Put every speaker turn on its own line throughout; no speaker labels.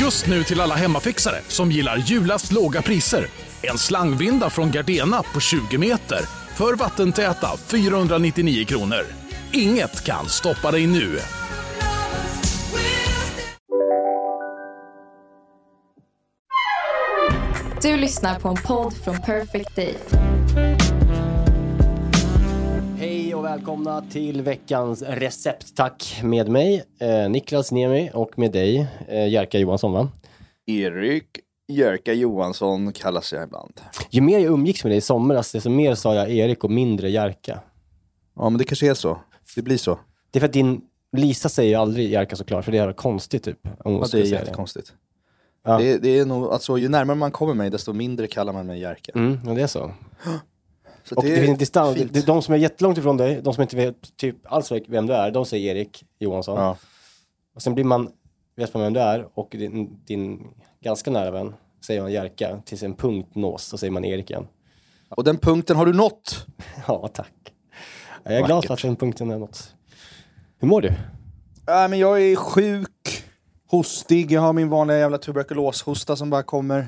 Just nu till alla hemmafixare som gillar julast låga priser. En slangvinda från Gardena på 20 meter för vattentäta 499 kronor. Inget kan stoppa dig nu.
Du lyssnar på en podd från Perfect Day
och välkomna till veckans recept. Tack med mig, eh, Niklas Niemi och med dig, eh, Jerka Johansson va?
Erik Jerka Johansson kallas jag ibland.
Ju mer jag umgicks med dig i somras, desto mer sa jag Erik och mindre Jerka.
Ja, men det kanske är så. Det blir så.
Det är för att din Lisa säger ju aldrig Jerka såklart, för det är konstigt typ.
Ja, det är jättekonstigt.
Ja.
Det, det är nog, alltså, ju närmare man kommer mig, desto mindre kallar man mig Jerka.
Mm, ja, det är så.
Så
Och det,
är
finns distans,
fint.
det, de som är jättelångt ifrån dig, de som inte vet typ alls vem du är, de säger Erik Johansson.
Ja.
Och sen blir man, vet man vem du är och din, din ganska nära vän säger man Jerka, tills en punkt nås, så säger man Erik igen.
Och den punkten har du nått.
Ja, tack. Jag är glad för att den punkten är något. Hur mår du?
Äh, men jag är sjuk, hostig, jag har min vanliga jävla tuberkuloshosta som bara kommer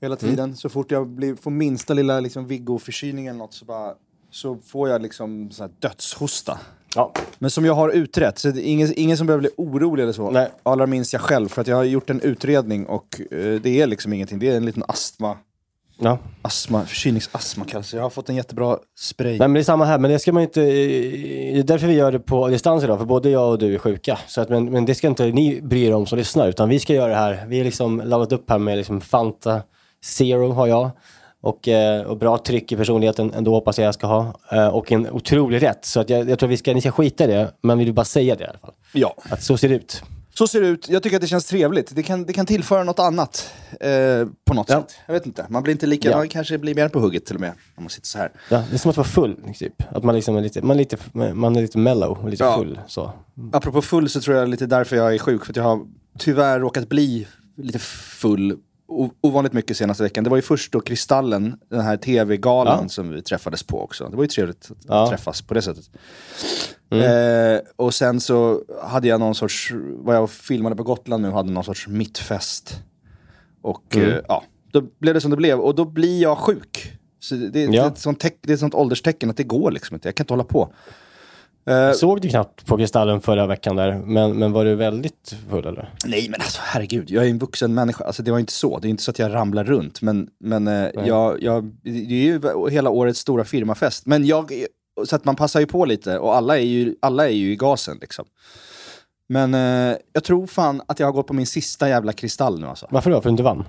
hela tiden. Så fort jag blir, får minsta lilla liksom, Viggo-förkylning eller något så, bara, så får jag liksom sån här dödshosta.
Ja,
Men som jag har utrett, så det är ingen, ingen som behöver bli orolig eller så.
Nej.
Allra minst jag själv, för att jag har gjort en utredning och eh, det är liksom ingenting. Det är en liten astma,
ja.
astma förkylningsastma kallas. Jag har fått en jättebra spray.
Nej, men det är samma här, men det ska man inte... Det är därför vi gör det på distans idag, för både jag och du är sjuka. Så att, men, men det ska inte ni bry er om som lyssnar, utan vi ska göra det här. Vi har liksom laddat upp här med liksom Fanta Zero har jag. Och, eh, och bra tryck i personligheten ändå hoppas jag jag ska ha. Eh, och en otrolig rätt. Så att jag, jag tror vi ska, ni ska skita i det, men vi vill bara säga det i alla fall.
Ja.
Att så ser det ut.
Så ser det ut. Jag tycker att det känns trevligt. Det kan, det kan tillföra något annat eh, på något
Ja.
sätt. Jag vet inte. Man blir inte lika,
Ja.
man kanske blir mer på hugget till och med. Om man sitter så här.
Ja, det är som att vara full, typ. Att man, liksom är lite, man, är lite, man är lite mellow och lite
Ja.
full. Så.
Apropå full så tror jag lite därför jag är sjuk. För att jag har tyvärr råkat bli lite full ovanligt mycket senaste veckan. Det var ju först då Kristallen, den här tv-galan
Ja.
som vi träffades på också. Det var ju trevligt att
Ja.
träffas på det sättet. Eh, och sen så hade jag någon sorts, vad jag filmade på Gotland nu, hade någon sorts mittfest. Och eh, ja, då blev det som det blev. Och då blir jag sjuk. Så det, det,
Ja.
är ett sånt teck, det är ett sånt ålderstecken att det går liksom inte. Jag kan inte hålla på. Eh,
Jag såg du knappt på Kristallen förra veckan där, men, men var du väldigt full eller?
Nej men alltså herregud, jag är en vuxen människa. Alltså det var inte så. Det är inte så att jag ramlar runt. Men, men eh, jag, jag, det är ju hela årets stora firmafest. Men jag, så att man passar ju på lite och alla är ju, alla är ju i gasen liksom. Men eh, jag tror fan att jag har gått på min sista jävla kristall nu alltså.
Varför då? För att du inte vann?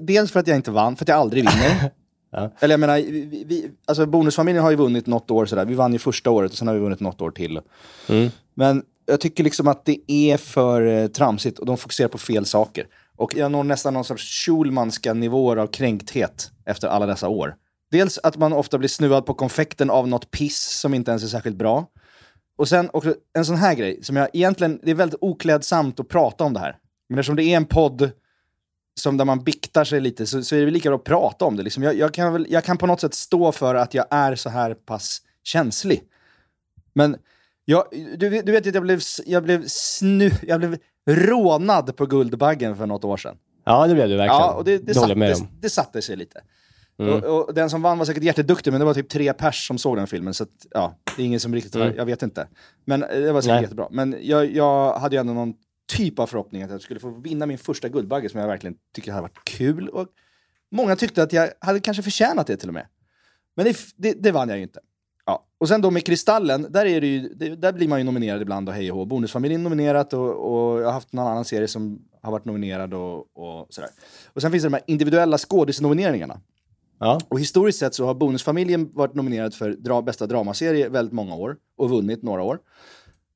Dels för att jag inte vann, för att jag aldrig vinner.
Ja.
Eller jag menar, vi, vi, alltså bonusfamiljen har ju vunnit något år sådär. Vi vann ju första året och sen har vi vunnit något år till.
Mm.
Men jag tycker liksom att det är för eh, tramsigt och de fokuserar på fel saker. Och jag når nästan någon sorts Schulmanska nivåer av kränkthet efter alla dessa år. Dels att man ofta blir snuvad på konfekten av något piss som inte ens är särskilt bra. Och sen också en sån här grej som jag egentligen, det är väldigt oklädsamt att prata om det här. Men eftersom det är en podd som där man biktar sig lite så, så är det lika bra att prata om det. Liksom jag, jag, kan väl, jag kan på något sätt stå för att jag är så här pass känslig. Men jag, du, vet- du vet att jag blev, jag blev snu, jag blev rånad på Guldbaggen för något år sedan.
Ja, det blev du verkligen.
Ja, och det, det, satte,
om.
det satte sig lite.
Mm.
Och, och den som vann var säkert jätteduktig, men det var typ tre pers som såg den filmen. Så att, ja, det är ingen som riktigt,
Mm.
jag vet inte. Men eh, det var säkert
Nej.
jättebra. Men jag, jag hade ju ändå någon typ av förhoppning att jag skulle få vinna min första Guldbagge som jag verkligen tycker hade varit kul. Och många tyckte att jag hade kanske förtjänat det till och med. Men det, det, det vann jag ju inte. Ja. Och sen då med Kristallen, där, är det ju, det, där blir man ju nominerad ibland och hej och hå. Bonusfamiljen nominerat och, och jag har haft någon annan serie som har varit nominerad och, och sådär. Och sen finns det de här individuella skådisnomineringarna.
Ja.
Och historiskt sett så har Bonusfamiljen varit nominerad för dra, bästa dramaserie väldigt många år och vunnit några år.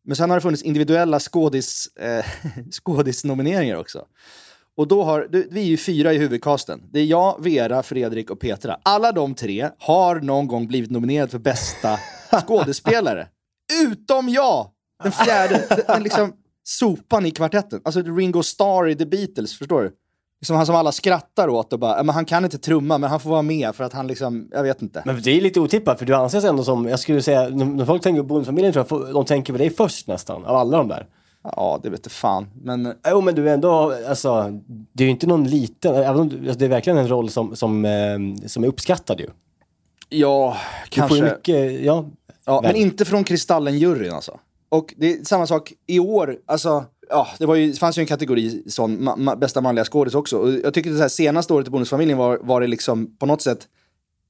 Men sen har det funnits individuella skådis, eh, skådisnomineringar också. Och då har, vi är ju fyra i huvudcasten. Det är jag, Vera, Fredrik och Petra. Alla de tre har någon gång blivit nominerade för bästa skådespelare. Utom jag! Den fjärde, den, den liksom sopan i kvartetten. Alltså Ringo Starr i The Beatles, förstår du? Liksom han som alla skrattar åt och bara, "Ja, men han kan inte trumma men han får vara med för att han liksom, jag vet inte.
Men det är lite otippat för du anses ändå som, jag skulle säga, när folk tänker på Bonusfamiljen tror jag, de tänker på dig först nästan, av alla de där.
Ja, det vet du fan. Men
Jo men du är ändå, alltså, det är ju inte någon liten, även om du, alltså, det är verkligen en roll som, som, eh, som är uppskattad ju.
ja,
Du får ju
kanske.
mycket, ja.
Ja, men inte från Kristallen-juryn alltså. Och det är samma sak i år, alltså, ja, det, var ju, det fanns ju en kategori sån, ma, ma, bästa manliga skådis också. Och jag tycker det så här, senaste året i Bonusfamiljen var, var det liksom på något sätt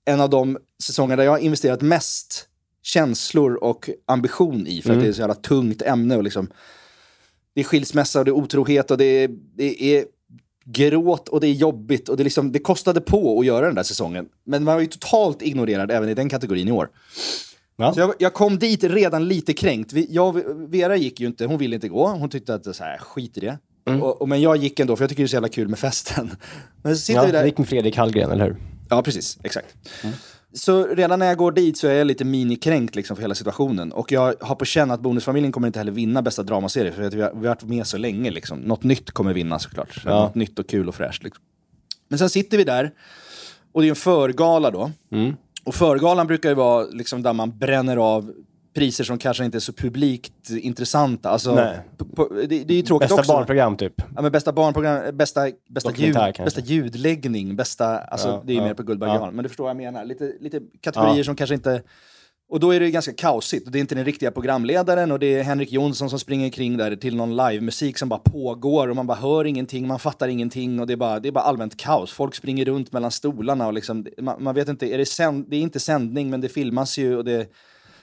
en av de säsonger där jag har investerat mest känslor och ambition i. För att det är så jävla tungt ämne. Och liksom, det är skilsmässa och det är otrohet och det är, det är gråt och det är jobbigt. Och det, liksom, det kostade på att göra den där säsongen. Men man var ju totalt ignorerad även i den kategorin i år.
Ja.
Så jag, jag kom dit redan lite kränkt. Vi, jag, Vera gick ju inte, hon ville inte gå. Hon tyckte att så här, skit i det. Och, och, men jag gick ändå, för jag tycker det är så jävla kul med festen. Men så sitter
Ja,
vi där.
det gick med Fredrik Hallgren, eller hur?
Ja, precis. Exakt. Så redan när jag går dit så är jag lite minikränkt liksom för hela situationen. Och jag har på känn att Bonusfamiljen kommer inte heller vinna bästa dramaserie, för att vi har, vi har varit med så länge. Liksom. Något nytt kommer vinna såklart.
Ja.
Något nytt och kul och fräscht. Liksom. Men sen sitter vi där, och det är en förgala då.
Mm.
Och förgalan brukar ju vara liksom där man bränner av priser som kanske inte är så publikt intressanta. Alltså,
Nej.
det, det är ju tråkigt
Bästa
också.
barnprogram typ.
Ja, men bästa barnprogram, bästa, bästa, ljud,
kanske.
bästa ljudläggning, bästa, alltså
Ja,
det är ju
ja,
mer på Guldbaggegalan,
ja.
men du förstår vad jag menar. Lite, lite kategorier som kanske inte... Och då är det ganska kaosigt, det är inte den riktiga programledaren och det är Henrik Jonsson som springer kring där till någon livemusik som bara pågår och man bara hör ingenting, man fattar ingenting och det är bara, det är bara allmänt kaos. Folk springer runt mellan stolarna och liksom, man, man vet inte, är det, sänd, det är inte sändning men det filmas ju och det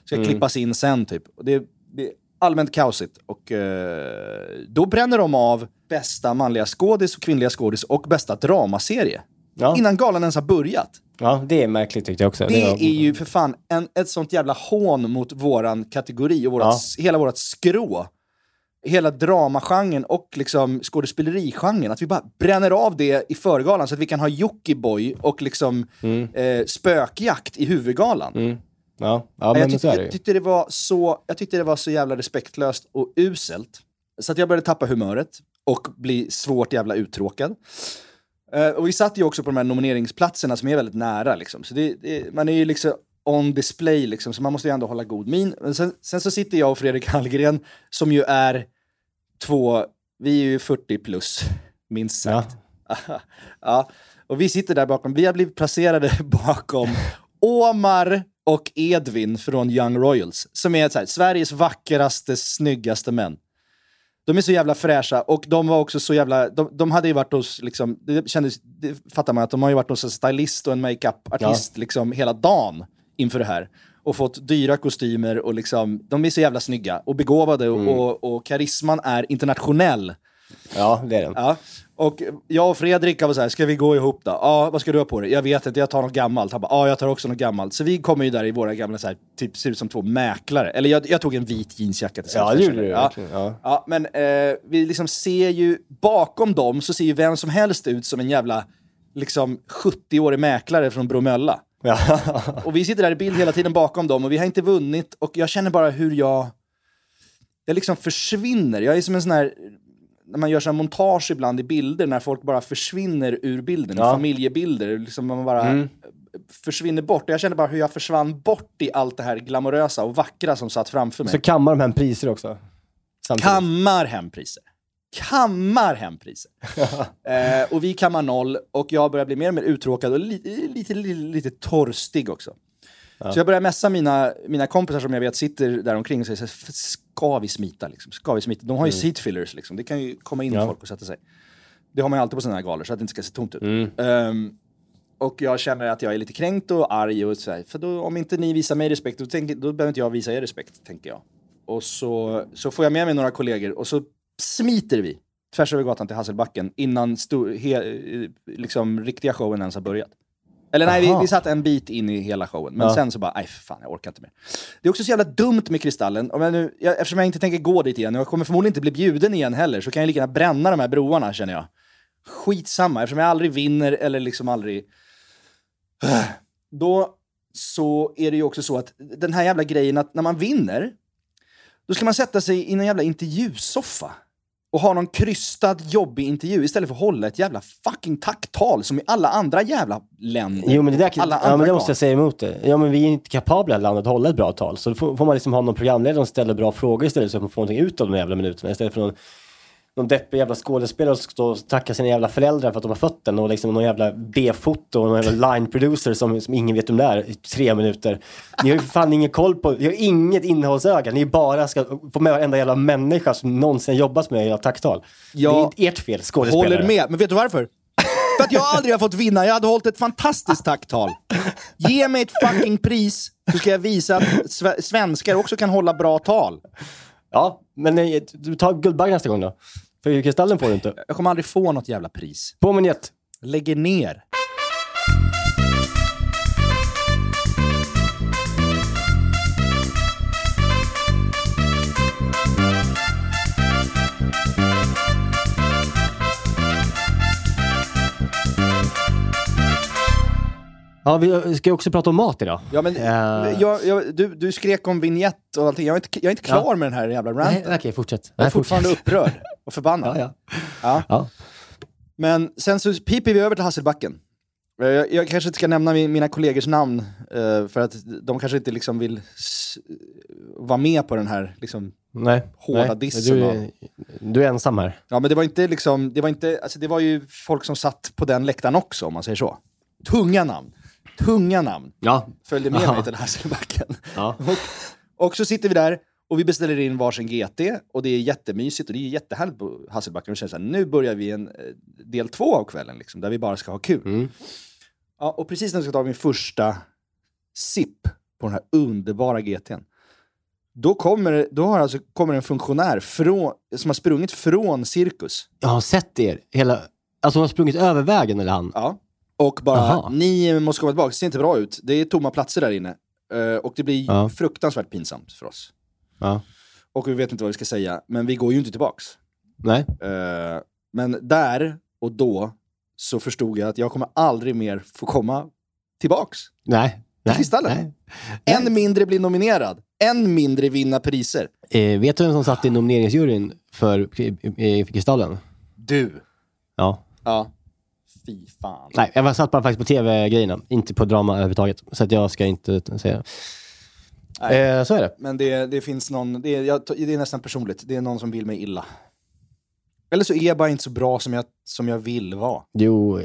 ska
Mm.
klippas in sen typ. Och det, det är allmänt kaosigt. Och eh, då bränner de av bästa manliga skådis och kvinnliga skådis och bästa dramaserie.
Ja.
Innan galan ens har börjat.
Ja, det är märkligt tyckte jag också.
Det
var-
är ju för fan en, ett sånt jävla hån mot våran kategori och vårat, hela vårat skrå. Hela dramagenren och liksom skådespelerigenren. Att vi bara bränner av det i förgalan så att vi kan ha Jockiboi och liksom eh, spökjakt i huvudgalan.
Mm. Ja, ja
jag,
men är det
jag, tyckte det var så, jag tyckte det var så jävla respektlöst och uselt. Så att jag började tappa humöret och bli svårt jävla uttråkad. Eh, och vi satt ju också på de här nomineringsplatserna som är väldigt nära. Liksom. Så det, det, man är ju liksom on display, liksom, så man måste ju ändå hålla god min. Men sen, sen så sitter jag och Fredrik Hallgren, som ju är två, vi är ju 40 plus, minst
Ja.
sagt. ja. Och vi sitter där bakom, vi har blivit placerade bakom Omar och Edvin från Young Royals, som är så här, Sveriges vackraste, snyggaste män. De är så jävla fräscha och de var också så jävla... De, de hade ju varit hos, liksom, det kändes, det fattar man att de har ju varit hos en stylist och en makeup-artist liksom hela dagen inför det här. Och fått dyra kostymer och liksom, de är så jävla snygga och begåvade och, och, och karisman är internationell.
Ja, det är den.
Ja. Och jag och Fredrik var så här, ska vi gå ihop då? Ja, vad ska du ha på dig? Jag vet inte, jag tar något gammalt. Han bara, ja, jag tar också något gammalt. Så vi kommer ju där i våra gamla, så här, typ ser ut som två mäklare. Eller jag, jag tog en vit jeansjacka till
Ja, det gjorde du
ja.
ja.
ja, men eh, vi liksom ser ju, bakom dem så ser ju vem som helst ut som en jävla, liksom 70-årig mäklare från Bromölla.
Ja.
Och vi sitter där i bild hela tiden bakom dem och vi har inte vunnit och jag känner bara hur jag... Jag liksom försvinner. Jag är som en sån här... När man gör här montage ibland i bilder, när folk bara försvinner ur bilden,
Ja.
familjebilder. Liksom man bara
Mm.
försvinner bort. Och jag känner bara hur jag försvann bort i allt det här glamorösa och vackra som satt framför mig.
Så kammar de hem priser också. Samtidigt.
Kammar hem priser. Kammar hem priser. eh, och vi kammar noll och jag börjar bli mer och mer uttråkad och lite, lite, lite, lite torstig också. Så jag börjar messa mina, mina kompisar som jag vet sitter där omkring och säger så ska vi smita liksom? Ska vi smita? De har ju seat fillers liksom. Det kan ju komma in
Ja.
folk och sätta sig. Det har man ju alltid på sådana här galor så att det inte ska se tomt ut.
Mm.
Ehm, och jag känner att jag är lite kränkt och arg och så här, för då, om inte ni visar mig respekt, då, tänker, då behöver inte jag visa er respekt, tänker jag. Och så, så får jag med mig några kollegor och så smiter vi tvärs över gatan till Hasselbacken innan sto, he, liksom, riktiga showen ens har börjat. Eller nej, vi, vi satt en bit in i hela showen. Men
Ja.
sen så bara, nej fan jag orkar inte mer. Det är också så jävla dumt med Kristallen. Om jag nu, jag, eftersom jag inte tänker gå dit igen, och jag kommer förmodligen inte bli bjuden igen heller, så kan jag lika gärna bränna de här broarna känner jag. Skitsamma, eftersom jag aldrig vinner eller liksom aldrig... Då så är det ju också så att den här jävla grejen att när man vinner, då ska man sätta sig i en jävla intervjusoffa och ha någon krystad, jobbig intervju istället för att hålla ett jävla fucking tacktal som i alla andra jävla länder.
Jo men det, där,
alla
ja, men det måste jag säga emot det. Ja men vi är inte kapabla i landet att hålla ett bra tal. Så då får, får man liksom ha någon programledare som ställer bra frågor istället så att man får någonting ut av de jävla minuterna. Istället för någon, någon deppig jävla skådespelare som står och tackar sina jävla föräldrar för att de har fött den och liksom någon jävla B-foto och någon jävla line producer som, som ingen vet om det är i tre minuter. Ni har ju fan ingen koll på, ni har inget innehållsöga. Ni bara ska få med varenda jävla människa som någonsin jobbat med era tacktal.
Ja.
det är ert fel, skådespelare.
Håller med, men vet du varför? För att jag aldrig har fått vinna, jag hade hållit ett fantastiskt tacktal. Ge mig ett fucking pris så ska jag visa att sve- svenskar också kan hålla bra tal.
Ja, men eh, du tar Guldbagge nästa gång då. För Kristallen får du inte.
Jag kommer aldrig få något jävla pris.
På med jet.
Lägger ner.
Ja, vi ska också prata om mat idag.
Ja, men,
Eh.
jag, jag, du, du skrek om vignett och allting. Jag är inte, jag är inte klar
Ja.
med den här jävla
Nej,
ranten.
okej, fortsätt.
Jag är
Nej,
fortfarande upprörd och förbannad.
Ja, ja.
Ja. Men sen så piper vi över till Hasselbacken. Eh, Jag, jag kanske inte ska nämna min, mina kollegors namn, eh, för att de kanske inte liksom vill vara med på den här liksom,
Nej.
Hårda
nej.
dissen
Du, är- du är ensam här.
Ja men det var inte liksom, det var inte, alltså det var ju folk som satt på den läktaren också om man säger så. Tunga namn. Tunga namn.
Ja.
Följde med
Aha.
mig till Hasselbacken.
Ja.
Och, och så sitter vi där och vi beställer in varsin GT och det är jättemysigt och det är jättehärligt på Hasselbacken. Och känner så här, nu börjar vi en eh, del två av kvällen liksom, där vi bara ska ha kul.
Mm.
Ja, och precis när jag ska ta min första sipp på den här underbara GTn. Då kommer, då har alltså, kommer en funktionär från, som har sprungit från cirkus.
Jag har sett er. Hela... Alltså hon har sprungit över vägen eller han?
Ja. Och bara,
Aha.
ni måste komma tillbaka, det ser inte bra ut. Det är tomma platser där inne. Eh, och det blir
Ja.
fruktansvärt pinsamt för oss.
Ja.
Och vi vet inte vad vi ska säga, men vi går ju inte tillbaks.
Nej.
Eh, men där och då så förstod jag att jag kommer aldrig mer få komma tillbaks.
Nej. Nej.
Kristallen.
Nej.
Än mindre bli nominerad, än mindre vinna priser.
Eh, vet du vem som satt i nomineringsjuryn för, eh, för Kristallen?
Du.
Ja.
Ja. Fy fan.
Nej, jag var satt bara faktiskt på tv-grejerna, inte på drama överhuvudtaget. Så att jag ska inte säga
Nej.
Eh, så är det.
Men det, det finns någon, det är, jag, det är nästan personligt, det är någon som vill mig illa. Eller så är jag bara inte så bra som jag, som jag vill vara.
Jo,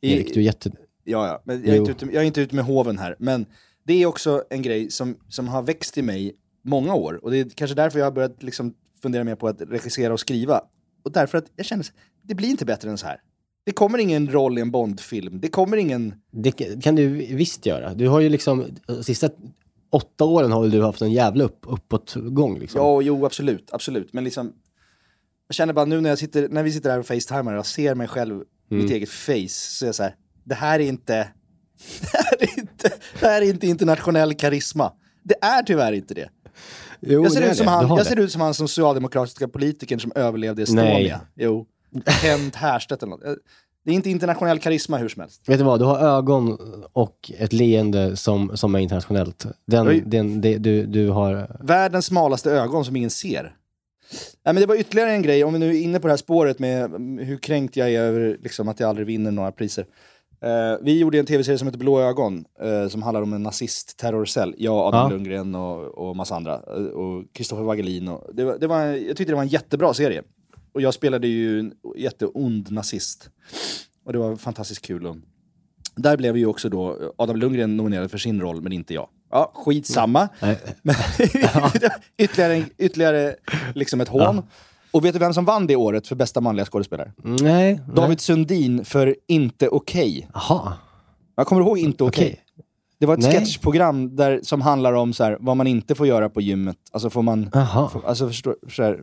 Erik, du är jätte...
Ja, ja. Men jag, är
Jo.
inte ute, jag är inte ute med hoven här. Men det är också en grej som, som har växt i mig många år. Och det är kanske därför jag har börjat liksom fundera mer på att regissera och skriva. Och därför att jag känner, det blir inte bättre än så här. Det kommer ingen roll i en Bond-film. Det kommer ingen...
Det kan du visst göra. Du har ju liksom, sista åtta åren har väl du haft en jävla upp, uppåtgång liksom.
Ja, jo, absolut. Absolut. Men liksom... Jag känner bara nu när, jag sitter, när vi sitter här och facetimar och jag ser mig själv, mitt eget face, så är jag så här, det här är inte... Det här är inte, det här är inte internationell karisma. Det är tyvärr inte det.
Jo,
Jag ser,
det
ut som
det.
Han, jag ser ut som han socialdemokratiska politikern som överlevde Estonia.
Nej.
Jo. Kent Härstedt eller något. Det är inte internationell karisma hur som helst.
Vet du vad, du har ögon och ett leende som, som är internationellt. Den,
Oj.
den, det, du, du har...
Världens smalaste ögon som ingen ser. Nej, men det var ytterligare en grej, om vi nu är inne på det här spåret med mm, hur kränkt jag är över liksom, att jag aldrig vinner några priser. Eh, vi gjorde en tv-serie som heter Blå ögon, eh, som handlar om en nazist-terrorcell. Jag, Adam
Ja.
Lundgren och, och massa andra. eh, Och Kristoffer Wagelin. Och, det var, det var, jag tyckte det var en jättebra serie. Och jag spelade ju en jätteond nazist. Och det var fantastiskt kul. Och där blev ju också då Adam Lundgren nominerad för sin roll, men inte jag. Ja, skitsamma.
Nej.
Men, ytterligare, en- ytterligare liksom ett hån. Och vet du vem som vann det året för bästa manliga skådespelare?
Nej.
David Sundin för Inte okej.
Jaha.
Jag kommer du ihåg Inte okej?
Okej.
Det var ett
Nej.
sketchprogram där, som handlar om så här, vad man inte får göra på gymmet. Alltså får man...
Jaha.
Får, alltså, förstår, så här,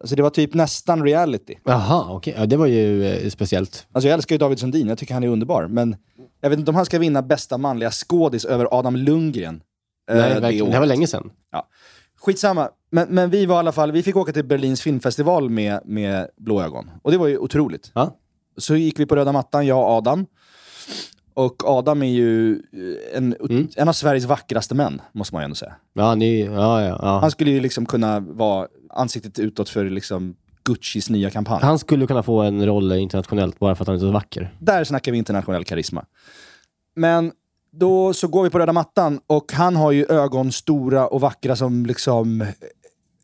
alltså det var typ nästan reality.
Jaha, okej. Ja, det var ju eh, speciellt.
Alltså jag älskar ju David Sundin, jag tycker han är underbar. Men Jag vet inte om han ska vinna bästa manliga skådis över Adam Lundgren. eh,
Nej,
det
verkligen. det här var
året.
länge sedan.
Skitsamma. Men, men vi var i alla fall, vi fick åka till Berlins filmfestival med, med blå ögon. Och det var ju otroligt.
Ja.
Så gick vi på röda mattan, jag och Adam. Och Adam är ju eh, en,
Mm.
en av Sveriges vackraste män, måste man ju ändå säga.
Ja, ni, ja, ja, ja.
Han skulle ju liksom kunna vara ansiktet utåt för liksom Guccis nya kampanj.
Han skulle kunna få en roll internationellt bara för att han är så vacker.
Där snackar vi internationell karisma. Men då så går vi på röda mattan och han har ju ögon stora och vackra som liksom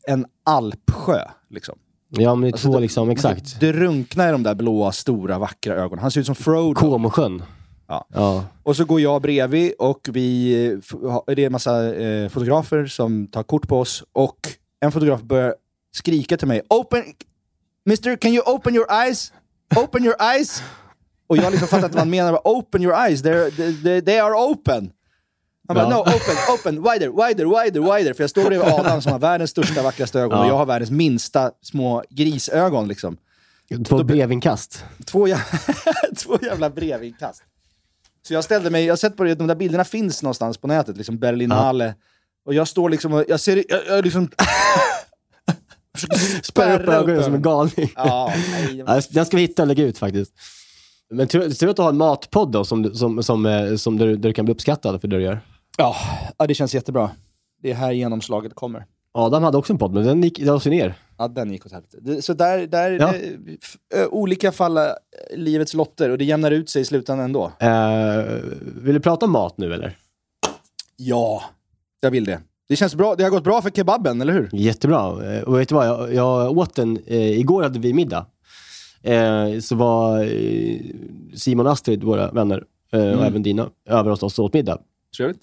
en alpsjö. Liksom.
Ja, men det är
Alltså,
två liksom, exakt.
Det runknar i de där blåa, stora, vackra ögonen. Han ser ut som Frodo.
Comosjön.
Ja.
ja.
Och så går jag bredvid och vi, eh, det är en massa eh, fotografer som tar kort på oss. Och en fotograf börjar skrika till mig. Open, Mister, can you open your eyes? Open your eyes! Och jag liksom fattar inte vad han menar. Open your eyes, They're, they, they, are open! Han bara,
Ja.
no, open, open, wider, wider, wider, wider. För jag står bredvid Adam som har världens största, vackraste ögon och
Ja.
jag har världens minsta små grisögon. Liksom.
Två brevinkast.
Två, jä två jävla brevinkast. Så jag ställde mig, jag har sett på det, de där bilderna finns någonstans på nätet, liksom Berlinale. Och jag står liksom och jag ser, jag, jag liksom... försöker
Spärra upp ögonen som en galning.
Ja, nej,
Ja, Den ska vi hitta och lägga ut faktiskt. Men tur, tur att du har en matpodd då, som, du- som, som, eh, som där, där du kan bli uppskattad för det du gör.
ja, ja, det känns jättebra. Det är här genomslaget kommer.
Adam hade också en podd, men den gick den sig ner.
Ja, den gick åt helvete. Det- Så där, där
Ja.
eh, f- ö, olika falla livets lotter och det jämnar ut sig i slutändan ändå.
Eh, vill du prata om mat nu eller?
Ja, jag vill det. Det känns bra, det har gått bra för kebaben, eller hur?
Jättebra. Och vet du vad, jag, jag åt den, eh, igår hade vi middag. Eh, så var eh, Simon och Astrid, våra vänner, eh, och även dina, över hos oss och åt middag.
Trevligt.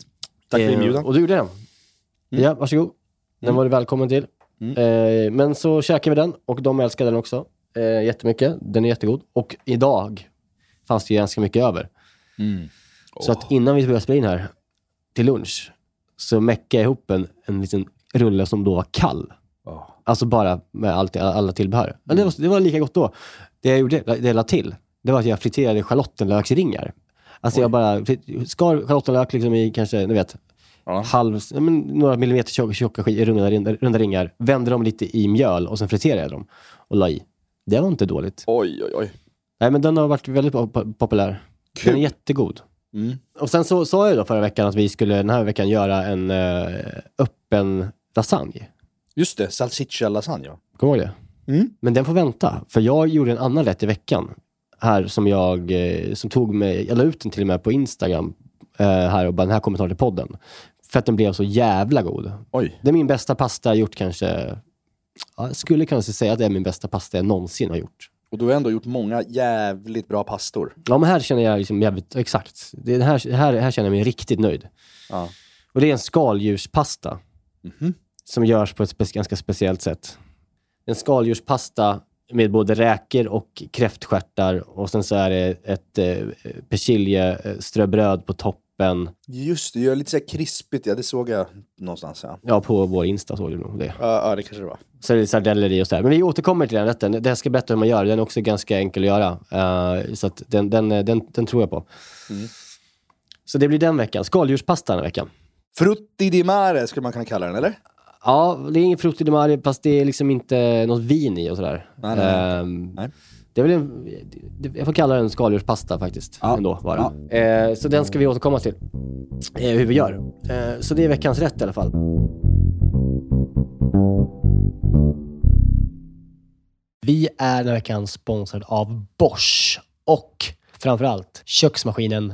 Tack för
Eh,
inbjudan.
Och du gjorde den. Ja, varsågod. Den var du välkommen till. Eh, men så käkade vi den och de älskade den också eh, jättemycket. Den är jättegod. Och idag fanns det ju ganska mycket över. Så att innan vi började spela in här till lunch så meckade jag ihop en, en liten rulle som då var kall. Alltså bara med allt, alla tillbehör. Men det var, det var lika gott då. Det jag gjorde, det jag la till, det var att jag friterade schalottenlöksringar. Alltså jag bara skar schalottenlök liksom i kanske, ni vet, halv, ja, men några millimeter tjocka, tjocka runda, runda, ringar. Vände dem lite i mjöl och sen friterade jag dem och la i. Det var inte dåligt.
Oj, oj, oj.
Nej, men den har varit väldigt pop- populär. Den är jättegod.
Mm.
Och sen så sa jag då förra veckan att vi skulle den här veckan göra en eh, öppen lasagne.
Just det, salsiccia lasagne.
Kommer du ihåg det?
Mm.
Men den får vänta, för jag gjorde en annan rätt i veckan. Här som jag, eh, som tog mig, jag la ut den till och med på Instagram eh, här och bara den här kommer ta till podden. För att den blev så jävla god.
Oj.
Det är min bästa pasta jag gjort kanske, ja, jag skulle kanske säga att det är min bästa pasta jag någonsin har gjort.
Och du har ändå gjort många jävligt bra pastor.
Ja, men här känner jag liksom jävligt, exakt. Det är det här, här, här känner jag mig riktigt nöjd.
Ja.
Och det är en skaldjurspasta.
Mhm.
Som görs på ett spe, ganska speciellt sätt. En skaldjurspasta med både räkor och kräftstjärtar. Och sen så är det ett eh, persiljeströbröd på toppen.
Just det, gör lite så här krispigt. Ja, det såg jag någonstans. Ja,
Ja, på vår Insta såg du nog det.
ja, ja det kanske det var.
Så är det sardeller i och sådär. Men vi återkommer till den rätten. Det jag ska berätta hur man gör. Den är också ganska enkel att göra. Eh, så att den, den, den, den tror jag på. Så det blir den veckan. Skaldjurspasta den här veckan.
Frutti di mare skulle man kunna kalla den, eller?
Ja, det är ingen frukt i de här, fast det är liksom inte något vin i och sådär.
Nej, nej, nej.
Ehm,
Nej.
Det är väl en, jag får kalla den skaldjurspasta faktiskt.
Ja.
Ändå, bara. Eh, så den ska vi återkomma till. Eh, hur vi gör. Eh, så det är veckans rätt i alla fall. Vi är den här veckan sponsrade av Bosch och framförallt köksmaskinen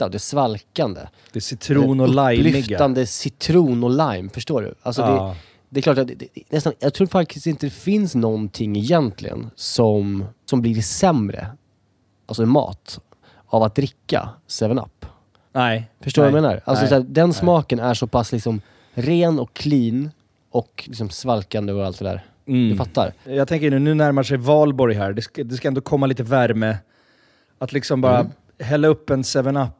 lätta och det svalkande.
Det är citron och
det
limeiga.
Upplyftande citron och lime, förstår du? Alltså
Ja.
det, det är klart att det, det, nästan, jag tror faktiskt inte det finns någonting egentligen som, som blir sämre, alltså mat, av att dricka 7up.
Nej.
Förstår du vad jag menar? Alltså
Nej.
så här, den smaken är så pass liksom ren och clean och liksom svalkande och allt det där.
Mm.
Du fattar?
Jag tänker nu, nu närmar sig valborg här. Det ska, det ska ändå komma lite värme. Att liksom bara
Mm.
hälla upp en 7-Up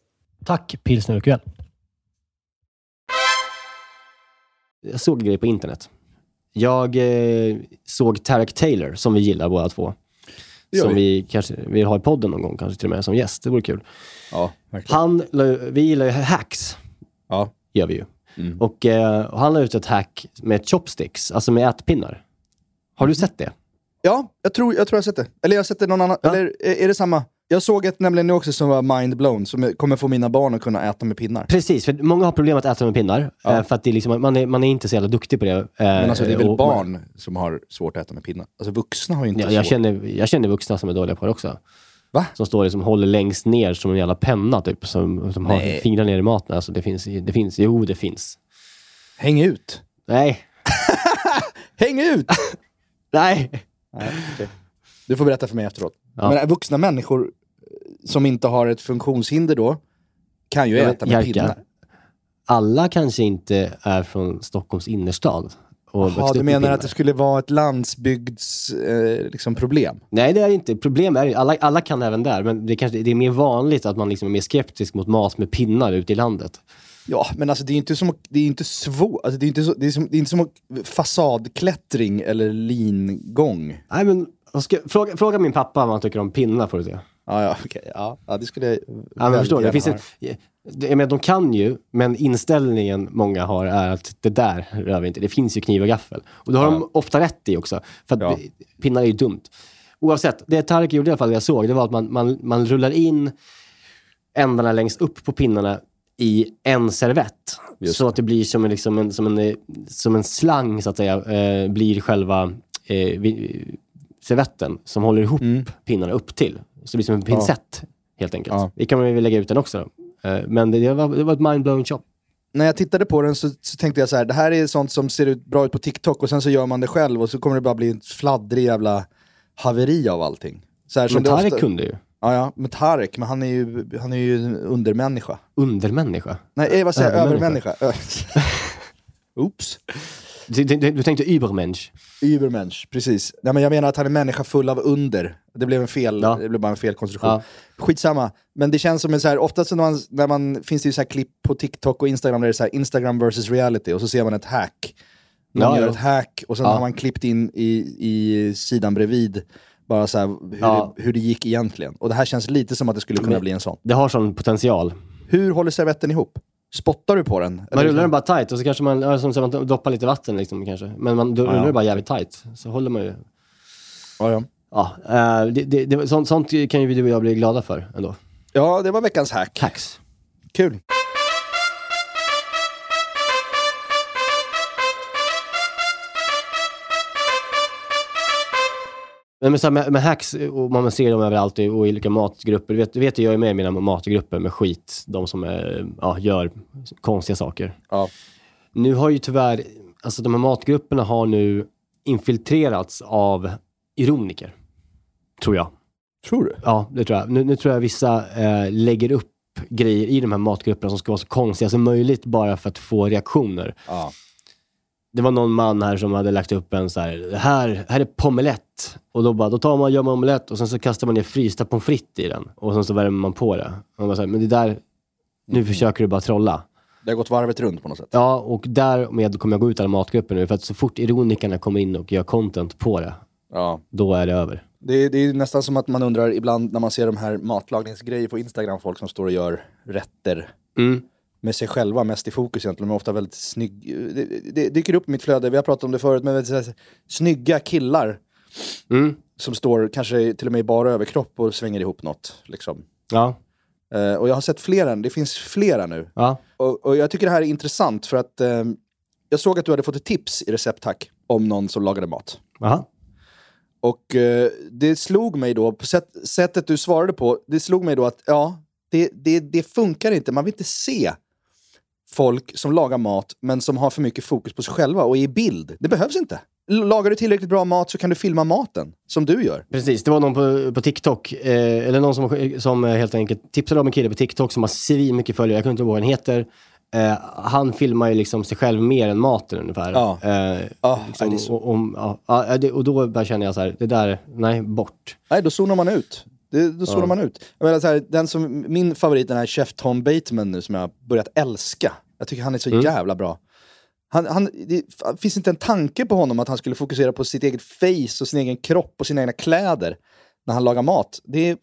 Tack Pilsner Urquell. Jag såg en grej på internet. Jag eh, såg Tarek Taylor, som vi gillar båda två. som
vi.
vi kanske vill ha i podden någon gång, kanske till och med som gäst. Det vore kul.
Ja, verkligen.
Han, vi gillar ju hacks,
Ja.
gör vi ju.
Mm.
Och, eh, och han la ut ett hack med chopsticks, alltså med ätpinnar. Har du sett det?
Ja, jag tror, jag tror jag har sett det. Eller jag har sett det någon annan.
Ja.
Eller är, är det samma? Jag såg ett nämligen nu också som var mind-blown, som kommer få mina barn att kunna äta med pinnar.
Precis, för många har problem att äta med pinnar.
Ja.
eh, För att det är liksom, man, är, man är inte så jävla duktig på det. eh,
Men alltså det är väl
och-
barn som har svårt att äta med pinnar? Alltså vuxna har ju inte
Ja, jag,
svårt.
känner, jag känner vuxna som är dåliga på det också.
Va?
Som står liksom, håller längst ner som en jävla penna typ. Som, som har fingrar ner i maten. Alltså det finns, det finns, jo det finns.
Häng ut!
Nej,
Häng ut!
nej.
Nej, okej. Du får berätta för mig efteråt.
Ja.
Men vuxna människor som inte har ett funktionshinder då, kan ju äta med
Jerka,
pinnar.
Alla kanske inte är från Stockholms innerstad. Och växt
Ja,
upp
du menar att det skulle vara ett landsbygds eh, liksom problem?
Nej, det är inte. Problem är alla, alla kan även där, men det, kanske, det är mer vanligt att man liksom är mer skeptisk mot mat med pinnar ute i landet.
Ja, men alltså det är inte som det är inte svårt. Alltså, det, är inte så, det, är som, det är inte som fasadklättring eller lingång.
Nej, men, ska, fråga, fråga min pappa vad han tycker om pinnar får du se.
Ja, ja, okej. Ja, ja, det skulle jag
Ja, men förstår? Det finns det- jag menar, de kan ju, men inställningen många har är att det där rör vi inte. Det finns ju kniv och gaffel. Och det har
Ja.
de ofta rätt i också. För att
Ja.
pinnar är ju dumt. Oavsett, det Tarek gjorde i alla fall, det jag såg, det var att man, man, man rullar in ändarna längst upp på pinnarna i en servett. Så att det blir som en, liksom en, som en, eh, som en slang, så att säga, eh, blir själva eh, vi, servetten som håller ihop
Mm.
pinnarna upp till. Så det blir som en pincett, helt enkelt.
Ja.
Vi kan väl lägga ut den också. Då. Eh, men det, var, det var ett mind-blowing shop.
När jag tittade på den så, så tänkte jag så här, det här är sånt som ser ut bra ut på TikTok och sen så gör man det själv och så kommer det bara bli en fladdrig jävla haveri av allting. Så här,
Men Tarek
ofta-
kunde ju.
Ja, ja, men Tarek, men han är ju, han är ju undermänniska.
Undermänniska.
Nej, eh, vad säger jag?
Övermänniska.
Övermänniska. Oops.
Du, du, du tänkte Übermensch.
Übermensch, precis. Nej, men jag menar att han är människa full av under. Det blev en fel,
Ja.
det blev bara en felkonstruktion.
Ja.
Skitsamma. Men det känns som en så här, ofta så när man, när man, finns det ju så här klipp på TikTok och Instagram där det är så här Instagram versus reality och så ser man ett hack. Man
Ja,
gör
ja.
ett hack och sen har man klippt in i, i sidan bredvid bara så här, hur,
Ja.
det, hur det gick egentligen. Och det här känns lite som att det skulle kunna
Men-
bli en sån.
Det har sån potential.
Hur håller servetten ihop? Spottar du på den?
Man rullar den bara tight och så kanske man, ja, som så man doppar lite vatten liksom kanske. Men man
Ja, ja.
rullar det bara jävligt tight. Så håller man ju.
Ja, ja.
Ja, eh, det, det, det, sånt, sånt kan ju du och jag bli glada för ändå.
ja, det var veckans hack.
Hacks.
Kul.
Men med, så här, med, med hacks, och man ser dem överallt i och i olika matgrupper. Du vet, vet jag är med i mina matgrupper med skit. De som är, ja, gör konstiga saker.
Ja.
Nu har ju tyvärr, alltså de här matgrupperna har nu infiltrerats av ironiker. Tror jag.
Tror du?
Ja, det tror jag. Nu, nu tror jag vissa eh, lägger upp grejer i de här matgrupperna som ska vara så konstiga som möjligt bara för att få reaktioner.
Ja.
Det var någon man här som hade lagt upp en så här, här, här är pomelett. Och då, bara, då tar man, gör man omelett och sen så kastar man ner frysta pommes frites i den. Och sen så värmer man på det. Och man bara så här, men det där, nu försöker du bara trolla.
Det har gått varvet runt på något sätt.
Ja, och därmed kommer jag gå ut ur den matgruppen nu. För att så fort ironikerna kommer in och gör content på det,
Ja.
då är det över.
Det, är- det är nästan som att man undrar ibland när man ser de här matlagningsgrejer på Instagram, folk som står och gör rätter
Mm.
Med sig själva mest i fokus egentligen, men ofta väldigt snygg. Det, det dyker upp i mitt flöde, vi har pratat om det förut, men väldigt här, snygga killar
Mm.
som står kanske till och med i bara överkropp och svänger ihop något. Liksom.
Ja.
Eh, och jag har sett flera, det finns flera nu.
Ja.
Och, och jag tycker det här är intressant för att eh, jag såg att du hade fått ett tips i Recepthack om någon som lagade mat.
Aha.
Och eh, det slog mig då, på sätt, sättet du svarade på, det slog mig då att ja, det, det, det funkar inte. Man vill inte se folk som lagar mat men som har för mycket fokus på sig själva och är i bild. Det behövs inte. Lagar du tillräckligt bra mat så kan du filma maten, som du gör.
Precis, det var någon på, på TikTok, eh, eller någon som, som eh, helt enkelt tipsade om en kille på TikTok som har svin mycket följare, jag kan inte ihåg vad han heter. Eh, han filmar ju liksom sig själv mer än maten ungefär.
Ja.
Eh, liksom,
så.
och, om, ja, ja, det, och då bara känner jag så här, det där, nej, bort.
Nej, då zonar man ut. Det, då zonar
Ja.
man ut. Jag menar, så här, den som, min favorit, den här Chef Tom Bateman nu, som jag har börjat älska. Jag tycker han är så
Mm.
jävla bra. Han, han, det finns inte en tanke på honom att han skulle fokusera på sitt eget face och sin egen kropp och sina egna kläder. när han lagar mat. Det är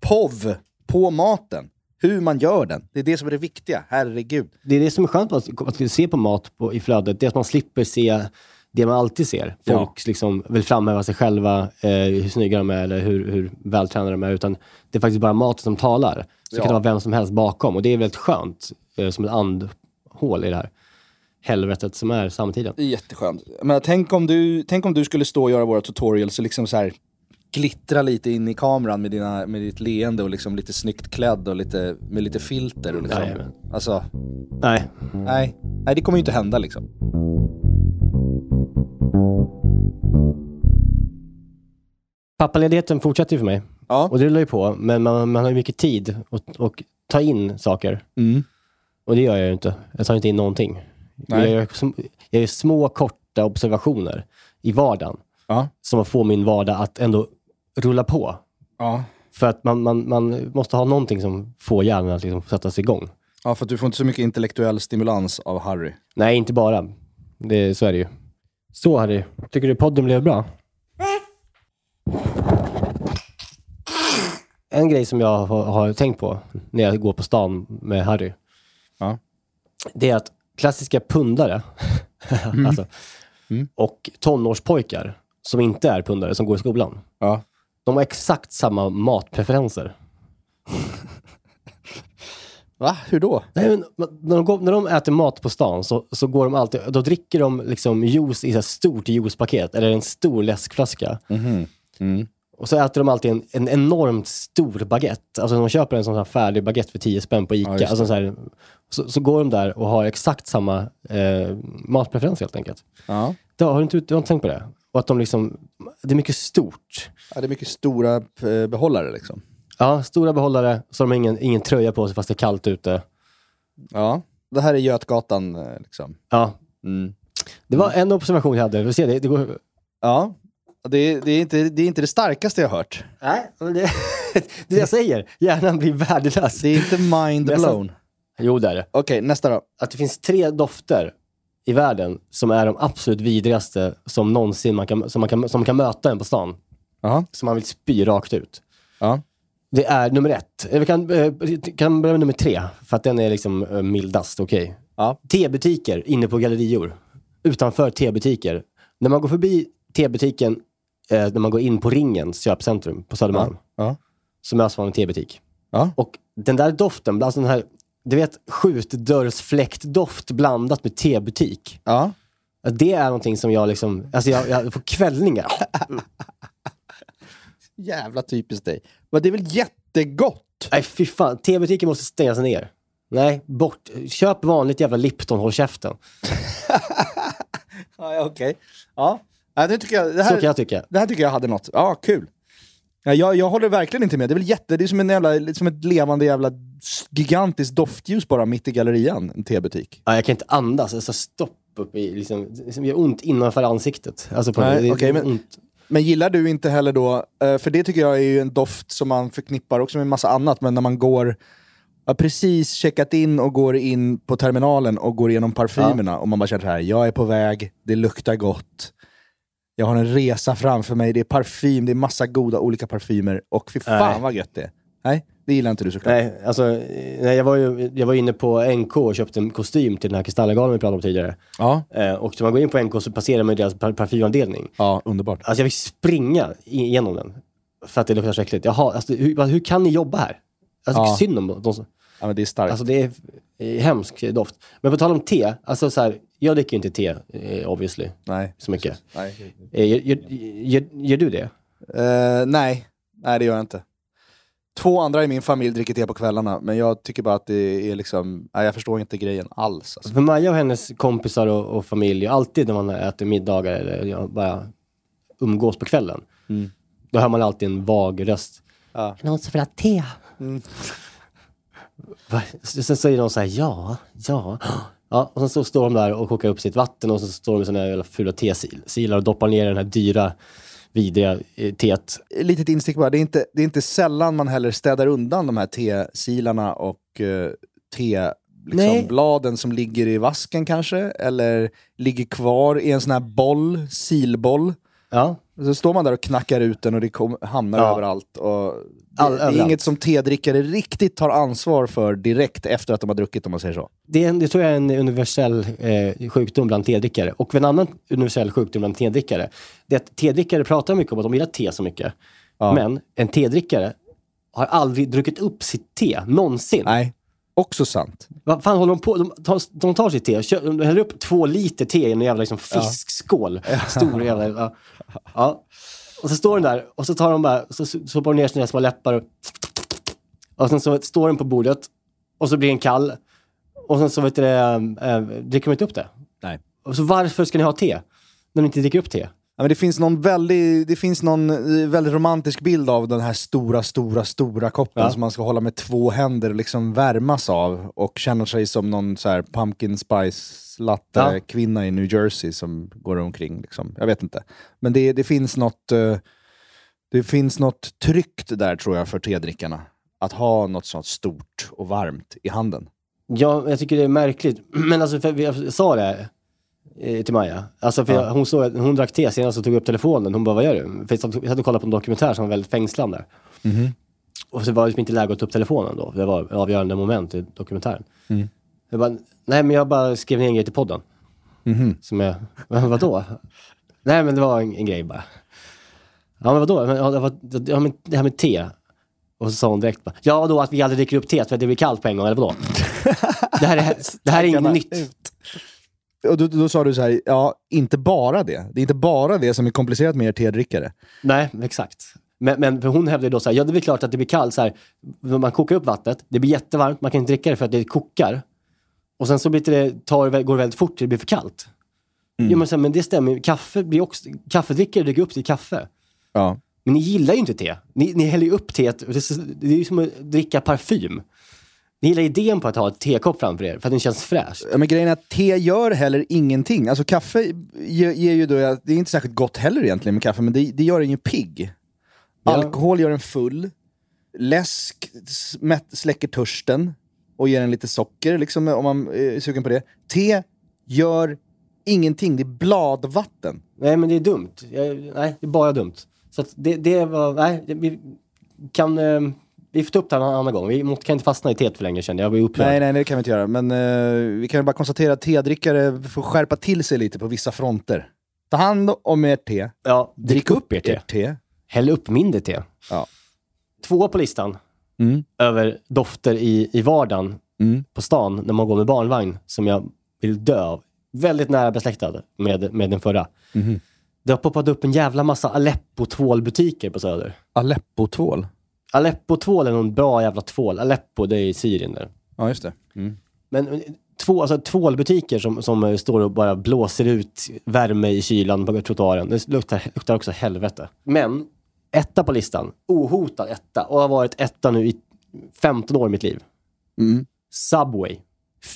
POV på maten. Hur man gör den. Det är det som är det viktiga. Herregud.
Det är det som är skönt att, att se på mat på, i flödet. Det är att man slipper se det man alltid ser.
Ja.
Folk liksom vill framhäva sig själva, eh, hur snygga de är eller hur, hur vältränade de är. Utan det är faktiskt bara maten som talar. Så
Ja.
kan det vara vem som helst bakom. Och det är väldigt skönt, eh, som ett andhål i det här helvetet som är samtiden.
Jätteskönt. Men tänk, om du, tänk om du skulle stå och göra våra tutorials och liksom så här glittra lite in i kameran med, dina, med ditt leende och liksom lite snyggt klädd och lite, med lite filter. Och liksom.
Jajamän.
Alltså,
Nej,
nej. nej, det kommer ju inte hända liksom.
Pappaledigheten fortsätter ju för mig.
Ja.
Och det rullar ju på, men man, man har ju mycket tid att och ta in saker.
Mm.
Och det gör jag ju inte. Jag tar inte in någonting.
Nej.
Jag gör, jag gör små, korta observationer i vardagen
Ja.
som får min vardag att ändå rulla på.
Ja.
För att man, man, man måste ha någonting som får hjärnan att liksom sättas igång.
ja, för att du får inte så mycket intellektuell stimulans av Harry.
Nej, inte bara. Det, så är det ju. Så Harry, tycker du podden blev bra? En grej som jag har, har tänkt på när jag går på stan med Harry,
Ja.
det är att klassiska pundare alltså,
Mm.
och tonårspojkar som inte är pundare, som går i skolan,
Ja.
de har exakt samma matpreferenser.
Va? Hur då?
Nej, men, när, de går, när de äter mat på stan så, så går de alltid, då dricker de liksom juice i ett stort juicepaket eller en stor läskflaska.
Mhm. Mm.
Och så äter de alltid en, en enormt stor baguette. Alltså de köper en sån här färdig baguette för 10 spänn på Ica.
Ja, just det.
alltså så, här, så, så går de där och har exakt samma eh, matpreferens helt enkelt.
Ja.
Det, har, du inte, du har inte tänkt på det? Och att de liksom, det är mycket stort.
ja. Det är mycket stora eh, behållare liksom.
Ja, stora behållare, så de har ingen, ingen tröja på sig fast det är kallt ute.
Ja. Det här är Götgatan eh, liksom.
Ja,
Mm.
det var en observation jag hade. Vi ser, det, det går,
Ja. Det är, det, är inte, det är inte det starkaste jag har hört.
Nej, men det, det jag säger. Hjärnan blir värdelös.
Det är inte mind
Det är sant.
blown.
Jo, det är det.
Okej, nästa då.
Att det finns tre dofter i världen som är de absolut vidrigaste som någonsin man kan, som man kan, som man kan möta en på stan.
Ja.
Som man vill spy rakt ut.
Ja.
Det är nummer ett. Eh, Vi kan, eh, kan börja med nummer tre, för att den är liksom eh, mildast. Okej.
Ja.
Tebutiker inne på gallerior. Utanför tebutiker. När man går förbi tebutiken, eh, när man går in på Ringens köpcentrum på Södermalm,
Ja.
så möts man av en tebutik.
Ja.
Och den där doften, alltså den här, du vet skjutdörrsfläktdoft blandat med tebutik.
Ja.
Det är någonting som jag liksom, alltså jag, jag får kvällningar.
Jävla typiskt dig. Men det är väl jättegott?
Nej fy fan, tebutiken måste stängas ner. Nej, bort. Köp vanligt jävla Lipton, håll käften.
Ja, okej. Ja. Ja, det, tycker jag, det,
Så
här,
kan jag tycka.
det här tycker jag hade något. Ja, kul. Ja, jag, jag håller verkligen inte med. Det är väl jätte... Det är som, en jävla, som ett levande jävla gigantiskt doftljus bara mitt i gallerian. En tebutik.
Ja, jag kan inte andas, alltså stopp upp i, liksom, det gör ont innanför ansiktet. Alltså på,
Nej,
det, det
okej,
är
men-
ont.
Men gillar du inte heller då, eh, för det tycker jag är ju en doft som man förknippar också med massa annat, men när man går, har precis checkat in och går in på terminalen och går igenom parfymerna och man bara känner så här, jag är på väg, det luktar gott, jag har en resa framför mig, det är parfym, det är massa goda olika parfymer och fy fan
Nej.
vad gött det är. Nej, det gillar inte du såklart.
Nej, alltså, nej, jag, var ju, jag var inne på NK och köpte en kostym till den här Kristallegalan vi pratade om tidigare.
Ja,
Eh, och när man går in på NK så passerar man deras par- parfymavdelning.
ja underbart.
Alltså jag vill springa igenom den. För att det luktar så äckligt. Jaha, alltså, hur, hur kan ni jobba här? Alltså
Ja.
synd om de som...
Ja, men det är starkt.
Alltså det är hemsk doft. Men på tal om te, alltså så här, jag dricker ju inte te, eh, obviously,
nej.
så mycket.
Nej.
Eh, Gör, gör, gör, gör du det?
Eh, nej, nej det gör jag inte. Två andra i min familj dricker te på kvällarna, men jag tycker bara att det är liksom, nej, jag förstår inte grejen alls. Alltså.
För Maja och hennes kompisar och, och familj, alltid när man äter middagar eller ja, bara umgås på kvällen,
Mm.
då hör man alltid en vag röst.
Ja.
Någon som vill ha te? Va? Sen säger de så här, ja, ja. Ja, och sen så står de där och kokar upp sitt vatten och så står de med såna jävla fula tesilar och doppar ner den här dyra, vidriga eh, teet.
Litet instick bara, det är, inte, det är inte sällan man heller städar undan de här tesilarna och uh,
Nej.
tebladen som ligger i vasken kanske, eller ligger kvar i en sån här boll, silboll.
Ja.
Så står man där och knackar ut den och det kom, hamnar
Ja.
överallt. Och
All-
det är inget som tedrickare riktigt tar ansvar för direkt efter att de har druckit om man säger så.
Det, är det tror jag är en universell eh, sjukdom bland tedrickare. Och en annan universell sjukdom bland tedrickare, det är att tedrickare pratar mycket om att de gillar te så mycket.
Ja.
Men en tedrickare har aldrig druckit upp sitt te, någonsin.
Nej, också sant.
Vad fan håller de på? De tar, de tar sitt te, kör, de häller upp två liter te i en jävla liksom, fiskskål. Stor jävla... Ja. ja. Och så står den där och så tar de bara, så så de ner sina små läppar och, och sen så står den på bordet och så blir den kall. Och sen så vet du äh, dricker de inte upp det.
Nej.
Och så varför ska ni ha te? När ni inte dricker upp te?
Men det finns någon väldigt, det finns någon eh, väldigt romantisk bild av den här stora, stora, stora koppen
Ja.
som man ska hålla med två händer och liksom värmas av och känner sig som någon så här pumpkin spice latte
Ja.
kvinna i New Jersey som går omkring. Liksom. Jag vet inte. Men det, det finns något eh, det finns något tryggt där tror jag för tedrickarna. Att ha något sånt stort och varmt i handen.
Ja, jag tycker det är märkligt. Men alltså, för jag sa det eh, till Maja. Alltså, för
Ja.
jag, hon, såg, hon drack te senast och tog upp telefonen. Hon bara, vad gör du? För jag satt- hade kollat på en dokumentär som var väldigt fängslande. Och så var det liksom inte läge att ta upp telefonen då. Det var ett avgörande moment i dokumentären. Jag bara, nej men jag bara skrev ner en grej till podden. Som jag, vadå? nej men det var en, en grej bara. Ja men vadå? Men, ja, ja, men det här med te. Och så sa hon direkt bara, ja då att vi aldrig dricker upp teet för att det blir kallt på en gång, eller vadå? det här är, det här är inget nytt.
Och då, då sa du så här, ja, inte bara det. Det är inte bara det som är komplicerat med er tedrickare.
Nej, exakt. Men, men hon hävdade då så här, ja det är klart att det blir kallt så här. Man kokar upp vattnet, det blir jättevarmt, man kan inte dricka det för att det kokar. Och sen så blir det, tar, går det väldigt fort, det blir för kallt. Ja, men, så här, men det stämmer, kaffe blir också, kaffedrickare dricker upp sitt kaffe.
Ja.
Men ni gillar ju inte te. Ni, ni häller ju upp teet, det är ju som att dricka parfym. Ni gillar idén på att ha ett tekopp framför er, för att den känns fräsch.
Ja, men grejen är att te gör heller ingenting. Alltså kaffe ger, ger ju då, det är inte särskilt gott heller egentligen med kaffe, men det, det gör en ju pigg.
Ja.
Alkohol gör en full. Läsk smätt, släcker törsten och ger en lite socker liksom, om man är sugen på det. Te gör ingenting, det är bladvatten.
Nej, men det är dumt. Jag, nej, det är bara dumt. Så det, det var, nej, vi kan, eh, vi får ta upp det en annan gång. Vi kan inte fastna i teet för länge kände jag. Jag.
Nej, nej, det kan vi inte göra. Men eh, vi kan bara konstatera att tedrickare får skärpa till sig lite på vissa fronter. Ta hand om ert te.
Ja,
Drick upp ert te. te.
Häll upp mindre te.
Ja.
Två på listan
Mm.
över dofter i, i vardagen
Mm.
på stan när man går med barnvagn som jag vill dö av. Väldigt nära besläktad med, med den förra.
Mhm.
Det har poppat upp en jävla massa Aleppo-tvålbutiker på Söder.
Aleppo-tvål.
Aleppo-tvål är någon bra jävla tvål. Aleppo, det är i Syrien där.
Ja, just det. Mm.
Men eh, två, alltså, tvålbutiker som, som eh, står och bara blåser ut värme i kylan på trottoaren. Det luktar, luktar också helvete. Men etta på listan, ohotad etta och har varit etta nu i 15 år i mitt liv.
Mm.
Subway.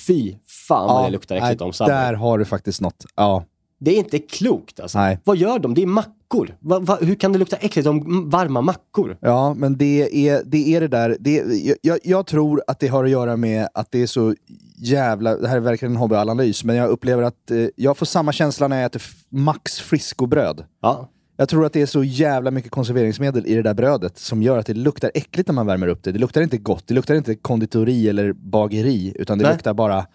Fy fan vad det luktar äckligt om Subway.
Där har du faktiskt något. Ja.
Det är inte klokt alltså.
Nej.
Vad gör de? Det är mackor. Va, va, hur kan det lukta äckligt om varma mackor?
Ja, men det är det, är det där. Det, jag- jag, jag tror att det har att göra med att det är så jävla... Det här är verkligen en hobbyanalys, men jag upplever att eh, jag får samma känsla när jag äter Max Frisco-bröd.
Ja.
Jag tror att det är så jävla mycket konserveringsmedel i det där brödet som gör att det luktar äckligt när man värmer upp det. Det luktar inte gott, det luktar inte konditori eller bageri, utan det
Nej.
luktar bara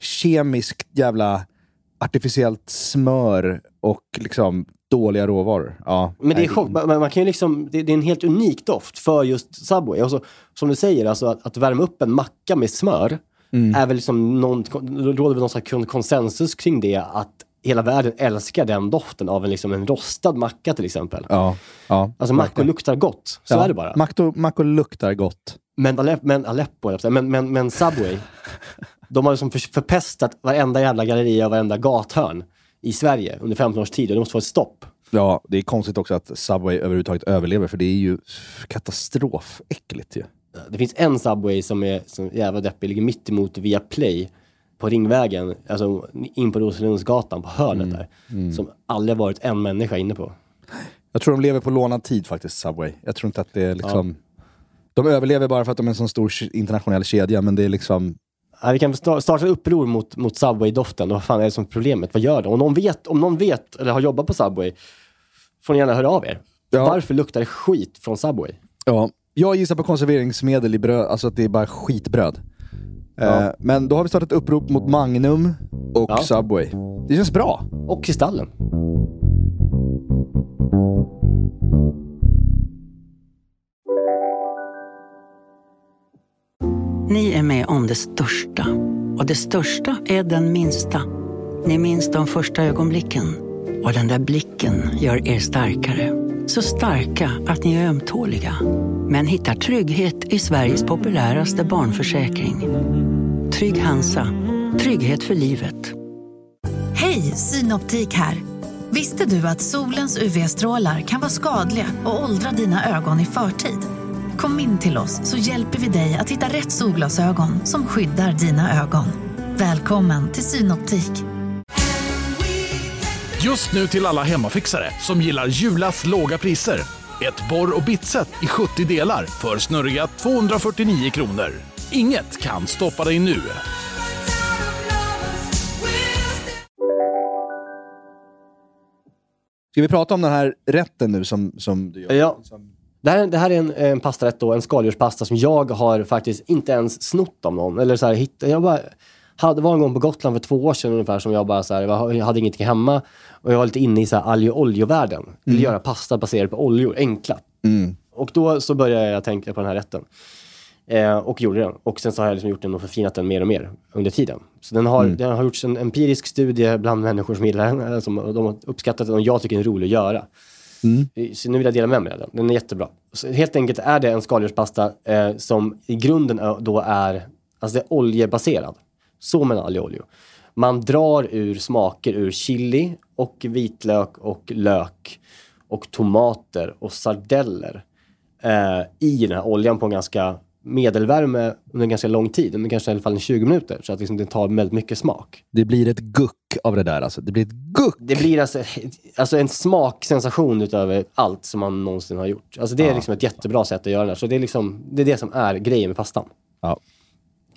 kemiskt jävla artificiellt smör och liksom dåliga råvaror. Ja,
Men det är chock. Man, man kan ju liksom, det, det är en helt unik doft för just Subway. Och så, som du säger, alltså att, att värma upp en macka med smör är väl liksom någon, råder väl någon slags kon- konsensus kring det att hela världen älskar den doften av en, liksom en rostad macka till exempel.
Ja, ja.
Alltså mackor luktar gott, så
Ja,
är det bara.
Macko, Macko luktar gott.
Men, Alep, men Aleppo, men, men, men Subway, de har liksom för, förpestat varenda jävla galleria och varenda gathörn i Sverige under 15 års tid och det måste få ett stopp.
Ja, det är konstigt också att Subway överhuvudtaget överlever, för det är ju katastrofäckligt ju.
Det finns en Subway som är som jävla deppig, ligger mitt emot Viaplay på Ringvägen, alltså in på Rosenlundsgatan på hörnet där. Som aldrig varit en människa inne på.
Jag tror de lever på lånad tid faktiskt, Subway. Jag tror inte att det är liksom... De överlever bara för att de är en sån stor internationell kedja, men det är liksom...
Ja, vi kan sta- starta uppror mot, mot Subway-doften. Vad fan är det som är problemet? Vad gör de? Om någon, vet, om någon vet, eller har jobbat på Subway, får ni gärna höra av er.
Ja.
Varför luktar det skit från Subway?
Ja. Jag gissar på konserveringsmedel i bröd, alltså att det är bara skitbröd. Eh, men då har vi startat upprop mot Magnum och
Ja.
Subway. Det känns bra.
Och Kristallen.
Ni är med om det största. Och det största är den minsta. Ni minns de första ögonblicken. Och den där blicken gör er starkare. Så starka att ni är ömtåliga. Men hittar trygghet i Sveriges populäraste barnförsäkring. Trygg Hansa. Trygghet för livet.
Hej, Synoptik här. Visste du att solens UV-strålar kan vara skadliga och åldra dina ögon i förtid? Kom in till oss så hjälper vi dig att hitta rätt solglasögon som skyddar dina ögon. Välkommen till Synoptik.
Just nu till alla hemmafixare som gillar Julas låga priser. Ett borr och bitset i 70 delar för snurriga 249 kronor. Inget kan stoppa dig nu.
Ska vi prata om den här rätten nu som, som du gör?
Ja. Det här, det här är en, en pastarätt då, en skaldjurspasta som jag har faktiskt inte ens snott av någon. Eller så här, hitt, jag bara, hade, var en gång på Gotland för två år sedan ungefär som jag bara så här, jag hade ingenting hemma och jag var lite inne i så här alg och oljevärlden. Ville göra pasta baserad på oljor, enkla. Och då så började jag tänka på den här rätten. Eh, och gjorde den. Och sen så har jag liksom gjort den och förfinat den mer och mer under tiden. Så den har, den har gjorts en empirisk studie bland människor som gillar den. eh, Som, de har uppskattat den och jag tycker den är rolig att göra. Mm. Så nu vill jag dela med mig av den. Den är jättebra. Så helt enkelt är det en skaldjurspasta eh, som i grunden eh, då är, alltså det är oljebaserad. Så med alg olja. Man drar ur smaker ur chili och vitlök och lök och tomater och sardeller eh, i den här oljan på en ganska medelvärme under ganska lång tid, under kanske i alla fall 20 minuter, så att liksom det tar väldigt mycket smak.
Det blir ett guck av det där alltså. Det blir ett guck!
Det blir alltså, alltså en smaksensation utav allt som man någonsin har gjort. Alltså det är liksom ett jättebra sätt att göra det här. Så det är, liksom, det är det som är grejen med pastan.
Ja.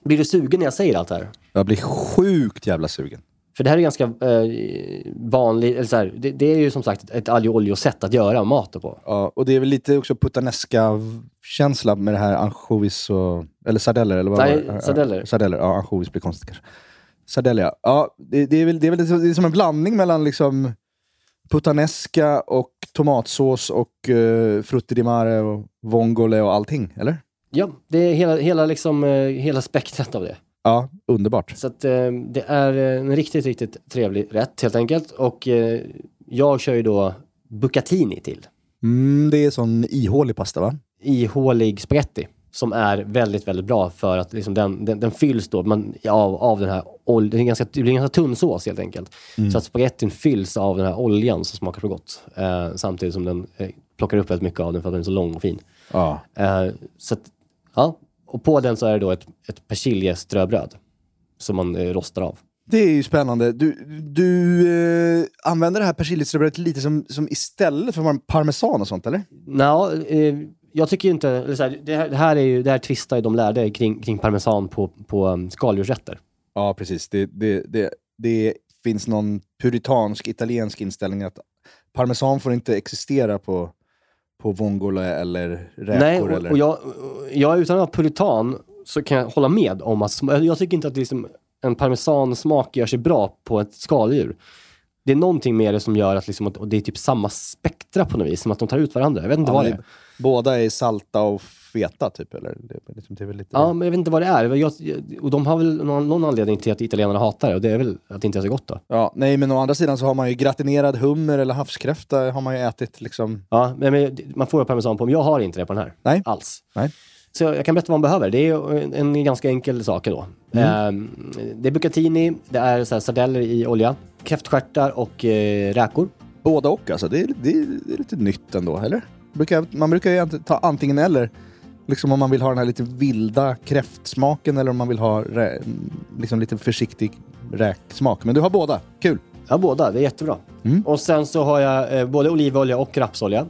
Blir du sugen när jag säger allt det här?
Jag blir sjukt jävla sugen.
För det här är ganska eh, vanligt, eller så här, det, det är ju som sagt ett alg och olja-sätt att göra mat på.
Ja, och det är väl lite också puttanesca-känsla med det här ansjovis och... Eller sardeller, eller vad
Nej,
var det?
sardeller.
Sardeller, ja. Ansjovis blir konstigt kanske. Sardeller, ja. ja det, det, är väl, det, är väl det är som en blandning mellan liksom puttanesca och tomatsås och uh, frutti di mare och vongole och allting, eller?
Ja, det är hela, hela, liksom, eh, hela spektrat av det.
Ja, underbart.
Så att, eh, det är eh, en riktigt, riktigt trevlig rätt helt enkelt. Och eh, jag kör ju då bucatini till.
Mm, det är sån ihålig pasta, va?
ihålig spaghetti som är väldigt, väldigt bra för att liksom den, den, den fylls då man, av, av den här oljan. Det, är en ganska- det blir en ganska tunn sås helt enkelt. Så att spagettin fylls av den här oljan som smakar så gott. Eh, samtidigt som den eh, plockar upp väldigt mycket av den för att den är så lång och fin.
Ja.
Eh, så att, ja. Och på den så är det då ett, ett persiljeströbröd som man eh, rostar av.
Det är ju spännande. Du, du eh, använder det här persiljeströbrödet lite som, som istället för parmesan och sånt, eller?
Nå, eh, jag tycker ju inte... Eller så här, det, här, det här är ju, det här tvistar ju de lärde kring, kring parmesan på, på um, skaldjursrätter.
Ja, precis. Det, det, det, det finns någon puritansk italiensk inställning att parmesan får inte existera på, på vongole eller räkor.
Nej, och,
eller...
och jag, jag utan att vara puritan så kan jag hålla med om att jag tycker inte att liksom, en parmesansmak gör sig bra på ett skaldjur. Det är någonting med det som gör att, liksom, att det är typ samma spektra på något vis, som att de tar ut varandra. Jag vet inte
Ja,
vad det är.
Båda är salta och feta, typ? Eller? Det, är liksom, det är väl lite...
Ja, men jag vet inte vad det är. Jag, och de har väl någon, någon anledning till att italienarna hatar det och det är väl att det inte är så gott då.
Ja, nej, men å andra sidan så har man ju gratinerad hummer eller havskräfta har man ju ätit liksom.
Ja, men, man får ju parmesan på, men jag har inte det på den här.
Nej.
Alls.
Nej.
Så jag kan berätta vad man behöver. Det är en, en ganska enkel sak då. Ehm, det är bucatini, det är sardeller i olja, kräftstjärtar och eh, räkor.
Både och alltså. Det är, det är, det är lite nytt ändå, eller? Brukar, man brukar ju ta antingen eller. Liksom om man vill ha den här lite vilda kräftsmaken eller om man vill ha rä, liksom lite försiktig räksmak. Men du har båda. Kul!
Ja, båda. Det är jättebra.
Mm.
Och sen så har jag eh, både olivolja och rapsolja.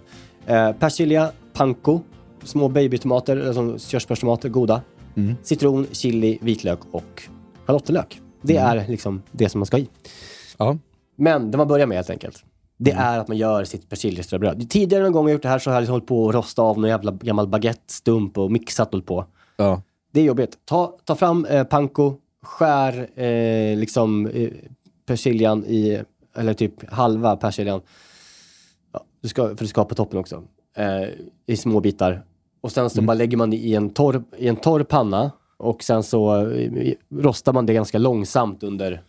Eh, persilja, panko, små babytomater, alltså körsbärstomater, goda.
Mm.
Citron, chili, vitlök och schalottenlök. Det är liksom det som man ska ha i.
Ja.
Men det man börjar med helt enkelt. Det är att man gör sitt persiljeströbröd. Tidigare någon gång jag gjort det här så har jag liksom hållit på att rosta av någon jävla gammal baguettestump och mixat och på.
Ja.
Det är jobbigt. Ta, ta fram eh, panko, skär eh, liksom eh, persiljan i, eller typ halva persiljan. Ja, du ska, för du ska ha på toppen också. Eh, I små bitar. Och sen så bara lägger man det i en torr, i en torr panna. Och sen så eh, rostar man det ganska långsamt under,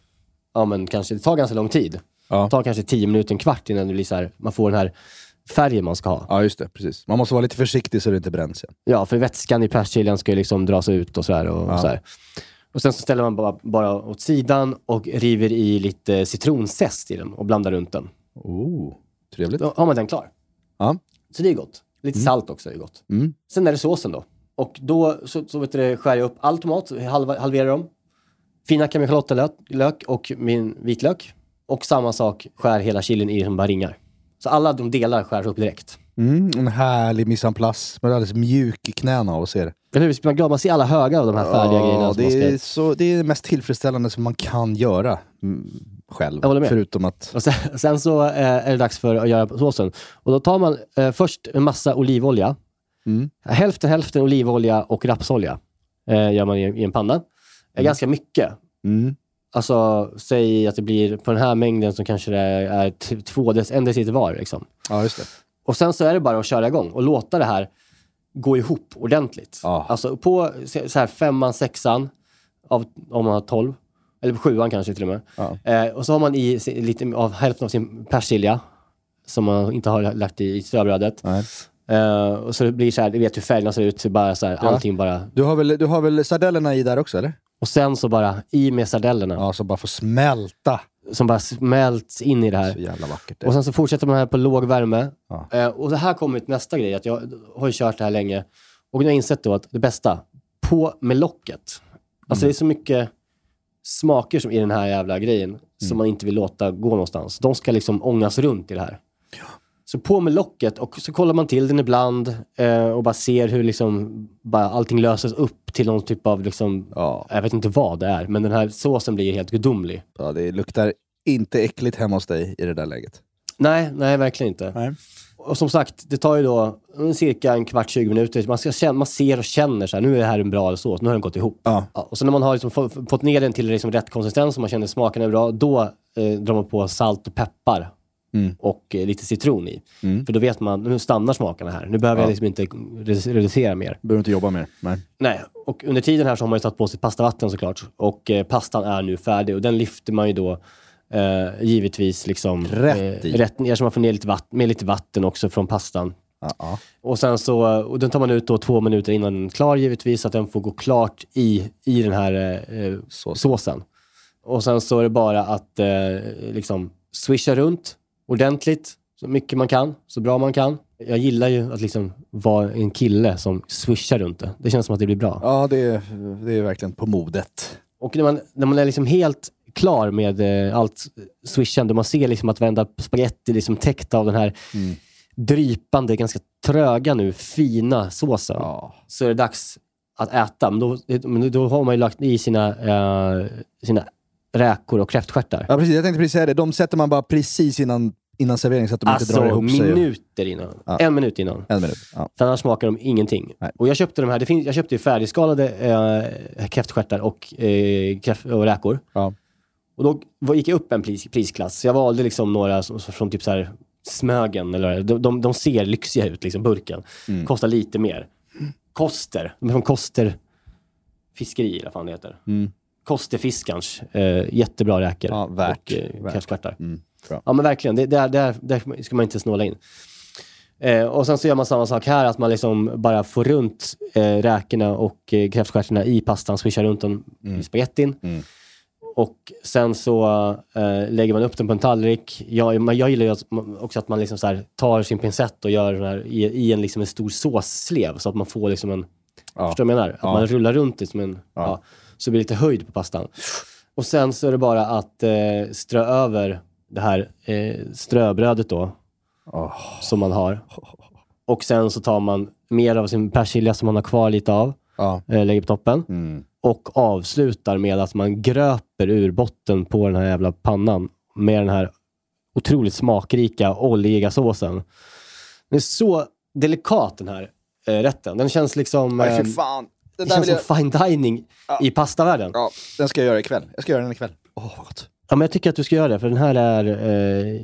ja men kanske, det tar ganska lång tid.
Ja.
Det tar kanske 10 minuter, en kvart innan det blir så här, man får den här färgen man ska ha.
ja, just det. Precis. Man måste vara lite försiktig så det inte bränns igen.
Ja, för vätskan i persiljan ska ju liksom dras ut och sådär. Och,
Ja.
så här. och sen så ställer man bara, bara åt sidan och river i lite citronzest i den och blandar runt den.
Oh, trevligt.
Då har man den klar.
Ja.
Så det är gott. Lite salt också är gott.
Mm.
Sen är det såsen då. Och då så, så vet du, skär jag upp all tomat, halva, halverar dem. Finhackar min schalottenlök lök och min vitlök. Och samma sak, skär hela chilin i som bara ringar. Så alla de delar skärs upp direkt.
Mm, en härlig mise en place. Man är alldeles mjuk i knäna av att se det.
Eller hur? Man, glad, man ser alla högar av de här färdiga grejerna.
Ja,
man
det,
ska-
är så, det är det mest tillfredsställande som man kan göra mm, själv.
Jag håller med.
Förutom att...
Och sen, sen så eh, är det dags för att göra såsen. Och då tar man eh, först en massa olivolja.
Mm.
Hälften hälften olivolja och rapsolja eh, gör man i, i en panna. Eh, Ganska mycket.
Mm.
Alltså, säg att det blir på den här mängden så kanske det är t- två, en deciliter var. Liksom.
Ja, just det.
Och sen så är det bara att köra igång och låta det här gå ihop ordentligt.
Ja.
Alltså på så här femman, sexan, av, om man har tolv, eller på sjuan kanske till och med.
Ja.
Eh, och så har man i lite av hälften av sin persilja, som man inte har lagt i, i ströbrödet.
Nej.
Eh, och så det blir så här, du vet hur färgerna ser ut, så bara så här,
Ja.
allting bara...
Du har, väl, du har väl sardellerna i där också, eller?
Och sen så bara i med sardellerna,
Ja, som bara får smälta.
som bara smälts in i det här.
Så jävla vackert. det.
Och sen så fortsätter man här på låg värme.
Ja.
Eh, och det här kommer till nästa grej, att jag har ju kört det här länge. Och nu har jag insett då att det bästa, på med locket. Alltså det är så mycket smaker som i den här jävla grejen som man inte vill låta gå någonstans. De ska liksom ångas runt i det här. Så på med locket och så kollar man till den ibland eh, och bara ser hur liksom bara allting löses upp till någon typ av, liksom,
Ja.
jag vet inte vad det är, men den här såsen blir helt gudomlig.
ja, det luktar inte äckligt hemma hos dig i det där läget.
Nej, nej verkligen inte.
Nej.
Och som sagt, det tar ju då en cirka en kvart, 20 minuter. Man, ska känna, man ser och känner så här, nu är det här en bra sås, nu har den gått ihop.
Ja.
och så när man har liksom få- fått ner den till liksom rätt konsistens och man känner smaken är bra, då eh, drar man på salt och peppar
Mm.
och eh, lite citron i. För då vet man, nu stannar smakerna här. Nu behöver jag liksom inte redu- reducera mer.
Behöver inte jobba mer. Nej.
Nej, och under tiden här så har man ju tagit på sig pastavatten såklart. Och eh, pastan är nu färdig och den lyfter man ju då eh, givetvis liksom...
Rätt i.
eh, rätt ner så man får ner lite vatten, med lite vatten också från pastan.
Ja, ja.
Och sen så, och den tar man ut då två minuter innan den är klar givetvis, så att den får gå klart i, i den här eh,
Sås.
såsen. Och sen så är det bara att eh, liksom swisha runt ordentligt, så mycket man kan, så bra man kan. Jag gillar ju att liksom vara en kille som swishar runt det. Det känns som att det blir bra.
ja det, är, det är verkligen på modet.
Och när man, när man är liksom helt klar med eh, allt swishande, man ser liksom att varenda spagetti är liksom täckt av den här
Mm.
drypande, ganska tröga nu, fina såsen.
Ja.
Så är det dags att äta. Men då, men då har man ju lagt i sina, eh, sina räkor och kräftstjärtar.
ja, precis. Jag tänkte precis säga det. De sätter man bara precis innan, innan servering så att de inte
Alltså
drar ihop sig.
minuter innan.
Ja.
En minut innan.
En minut. Ja.
För annars smakar de ingenting.
Nej.
Och jag köpte de här, det finns, jag köpte ju färdigskalade eh, kräftstjärtar och, kräft, och räkor.
Ja.
Och då gick jag upp en pris, prisklass. Så jag valde liksom några som, som från typ så här Smögen. Eller, de, de, de ser lyxiga ut, liksom burken.
Mm.
Kostar lite mer. Koster. De är från Koster Fiskeri, eller vad fan det heter.
Mm.
Kosterfiskarns. Eh, jättebra räkor.
Ja, värt.
Och eh, kräftstjärtar.
Mm. Bra.
Ja men verkligen, det, där, där, där ska man inte snåla in. Eh, och sen så gör man samma sak här, att man liksom bara får runt eh, räkorna och eh, kräftstjärtarna i pastan, swishar runt dem i spagettin.
Mm.
Och sen så eh, lägger man upp den på en tallrik. Jag, man, jag gillar ju att, också att man liksom tar sin pincett och gör den här, i, i en, liksom en stor såsslev så att man får liksom en...
Ja.
Förstår du vad jag menar? Att
Ja.
man rullar runt det som en... Ja. så det blir lite höjd på pastan. Och sen så är det bara att eh, strö över det här eh, ströbrödet då,
Åh.
som man har. Och sen så tar man mer av sin persilja som man har kvar lite av,
Ja.
eh, lägger på toppen.
Mm.
Och avslutar med att man gröper ur botten på den här jävla pannan med den här otroligt smakrika, oljiga såsen. Den är så delikat den här eh, rätten. Den känns liksom...
Nej,
eh,
fan.
Det
där
känns som
jag...
fine dining i pastavärlden. Ja.
Ja, den ska jag göra ikväll. Jag ska göra den ikväll. Åh, vad gott.
Men jag tycker att du ska göra det, för den här är eh,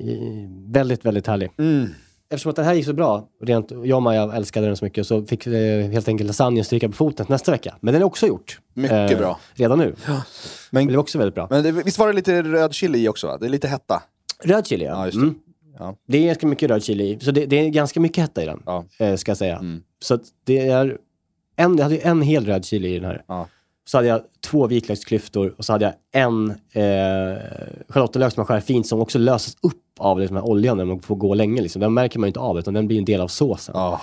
väldigt, väldigt härlig.
Mm.
Eftersom att den här gick så bra, rent, jag och Maja älskade den så mycket, så fick eh, helt enkelt lasagnen stryka på foten nästa vecka. Men den är också gjort.
Mycket bra.
Redan nu.
Men,
Men det är också väldigt bra.
men det, visst var det lite röd chili i också? va? Det är lite hetta.
Röd chili, ja.
Ja, just det.
Mm.
Ja.
Det är ganska mycket röd chili i, så det, det är ganska mycket hetta i den,
Ja.
eh, ska jag säga.
Mm.
Så att det är, en, jag hade en hel röd chili i den här.
Ja.
Så hade jag två vitlöksklyftor och så hade jag en eh, schalottenlök som man skär fint som också löses upp av liksom, den här oljan när man får gå länge. Liksom. Den märker man ju inte av, utan den blir en del av såsen.
Ah.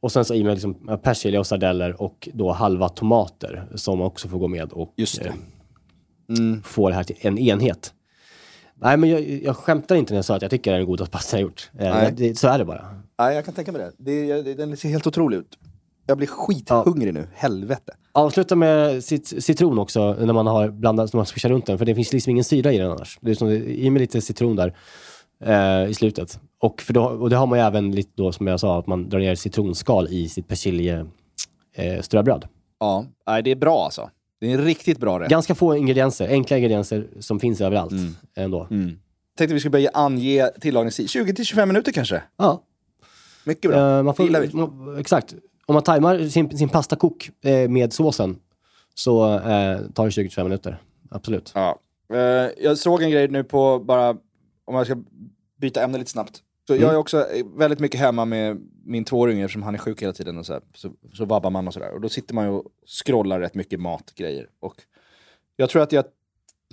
Och sen så i med liksom, persilja och sardeller och då halva tomater som också får gå med och
Just det.
eh,
Mm.
få det här till en enhet. Nej, men jag, jag skämtar inte när jag sa att jag tycker det är den godaste pasta jag gjort. Eh,
Nej.
det, så är det bara.
Nej, jag kan tänka mig det. det, det den ser helt otrolig ut. Jag blir skithungrig nu. Helvete.
Avsluta med cit citron också när man har blandat, när man swishar runt den. För det finns liksom ingen syra i den annars. Det är som, I med lite citron där eh, i slutet. Och, för då, och det har man ju även lite då, som jag sa, att man drar ner citronskal i sitt persilje eh.
Ja, nej, det är bra alltså. Det är en riktigt bra rätt.
Ganska få ingredienser, enkla ingredienser som finns överallt
Mm.
ändå.
Tänkte vi skulle börja ange tillagningstid. 20-25 minuter kanske?
Ja,
Mycket bra.
eh, man får, exakt. Om man tajmar sin, sin pastakok eh, med såsen så eh, tar det 20-25 minuter. Absolut.
Ja. Eh, jag såg en grej nu på bara, om jag ska byta ämne lite snabbt. Så jag är också eh, väldigt mycket hemma med min tvååring eftersom han är sjuk hela tiden och så, här, så, så vabbar man och sådär. Och då sitter man ju och scrollar rätt mycket matgrejer. Och jag tror att jag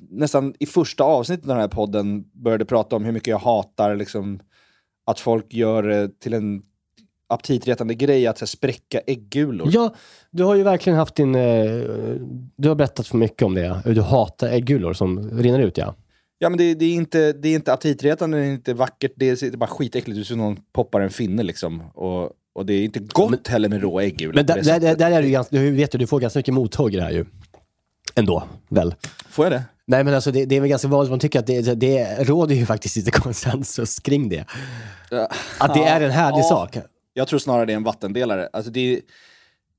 nästan i första avsnittet av den här podden började prata om hur mycket jag hatar liksom, att folk gör det till en aptitretande grej att här, spräcka äggulor.
Ja, du har ju verkligen haft din... Eh, du har berättat för mycket om det. Du hatar äggulor som rinner ut, ja.
Ja men det, det, är inte, det är inte aptitretande, det är inte vackert, det är, det är bara skitäckligt. Är som någon poppar en finne liksom. Och, och det är inte gott heller med rå äggula.
Men där, där, där är du ganska... Du vet ju, du får ganska mycket mothugg i det här ju. Ändå, väl?
Får jag det?
Nej men alltså det, det är väl ganska vanligt, man tycker att det, det råder ju faktiskt lite konsensus kring det. Att det är en härlig
Ja.
sak.
Jag tror snarare det är en vattendelare. Alltså det,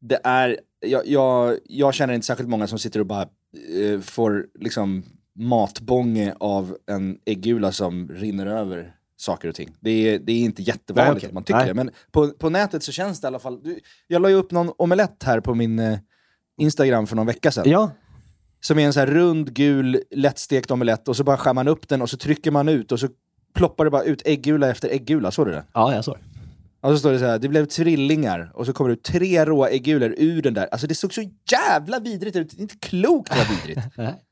det är, jag, jag, jag känner inte särskilt många som sitter och bara eh, får liksom matbånge av en äggula som rinner över saker och ting. Det är, det är inte jättevanligt
Nej, okej.
att man tycker
Nej.
det. Men på, på nätet så känns det i alla fall... Du, jag la ju upp någon omelett här på min eh, Instagram för någon vecka sedan.
Ja,
Som är en så här rund, gul, lättstekt omelett och så bara skär man upp den och så trycker man ut och så ploppar det bara ut äggula efter äggula. Såg du det?
ja jag såg det.
Och så står det så här, det blev trillingar och så kommer det ut tre råa äggulor ur den där. Alltså det såg så jävla vidrigt ut, det är inte klokt vad vidrigt.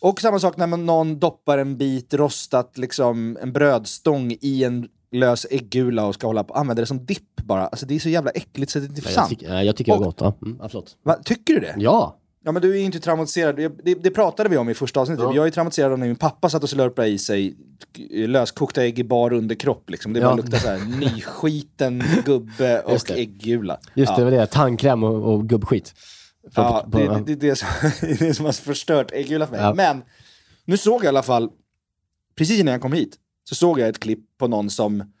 Och samma sak när man, någon doppar en bit rostat, liksom en brödstång i en lös äggula och ska hålla på använda det som dipp bara. Alltså det är så jävla äckligt så det är inte sant.
jag tycker det är gott. Ja. Mm, absolut.
Va, tycker du det?
Ja,
Ja men du är ju inte traumatiserad, det, det, det pratade vi om i första avsnittet.
Ja.
Jag är traumatiserad av när min pappa satt och slurpade i sig löskokta ägg i bar underkropp. Liksom. Det bara
Ja.
luktade såhär nyskiten gubbe och
Just det.
äggula.
just
ja.
det var det. Tandkräm och, och gubbskit. På-
Ja,
på-
det, det, det, är det, som, det är det som har förstört äggula för mig.
Ja.
Men nu såg jag i alla fall, precis innan jag kom hit, så såg jag ett klipp på någon som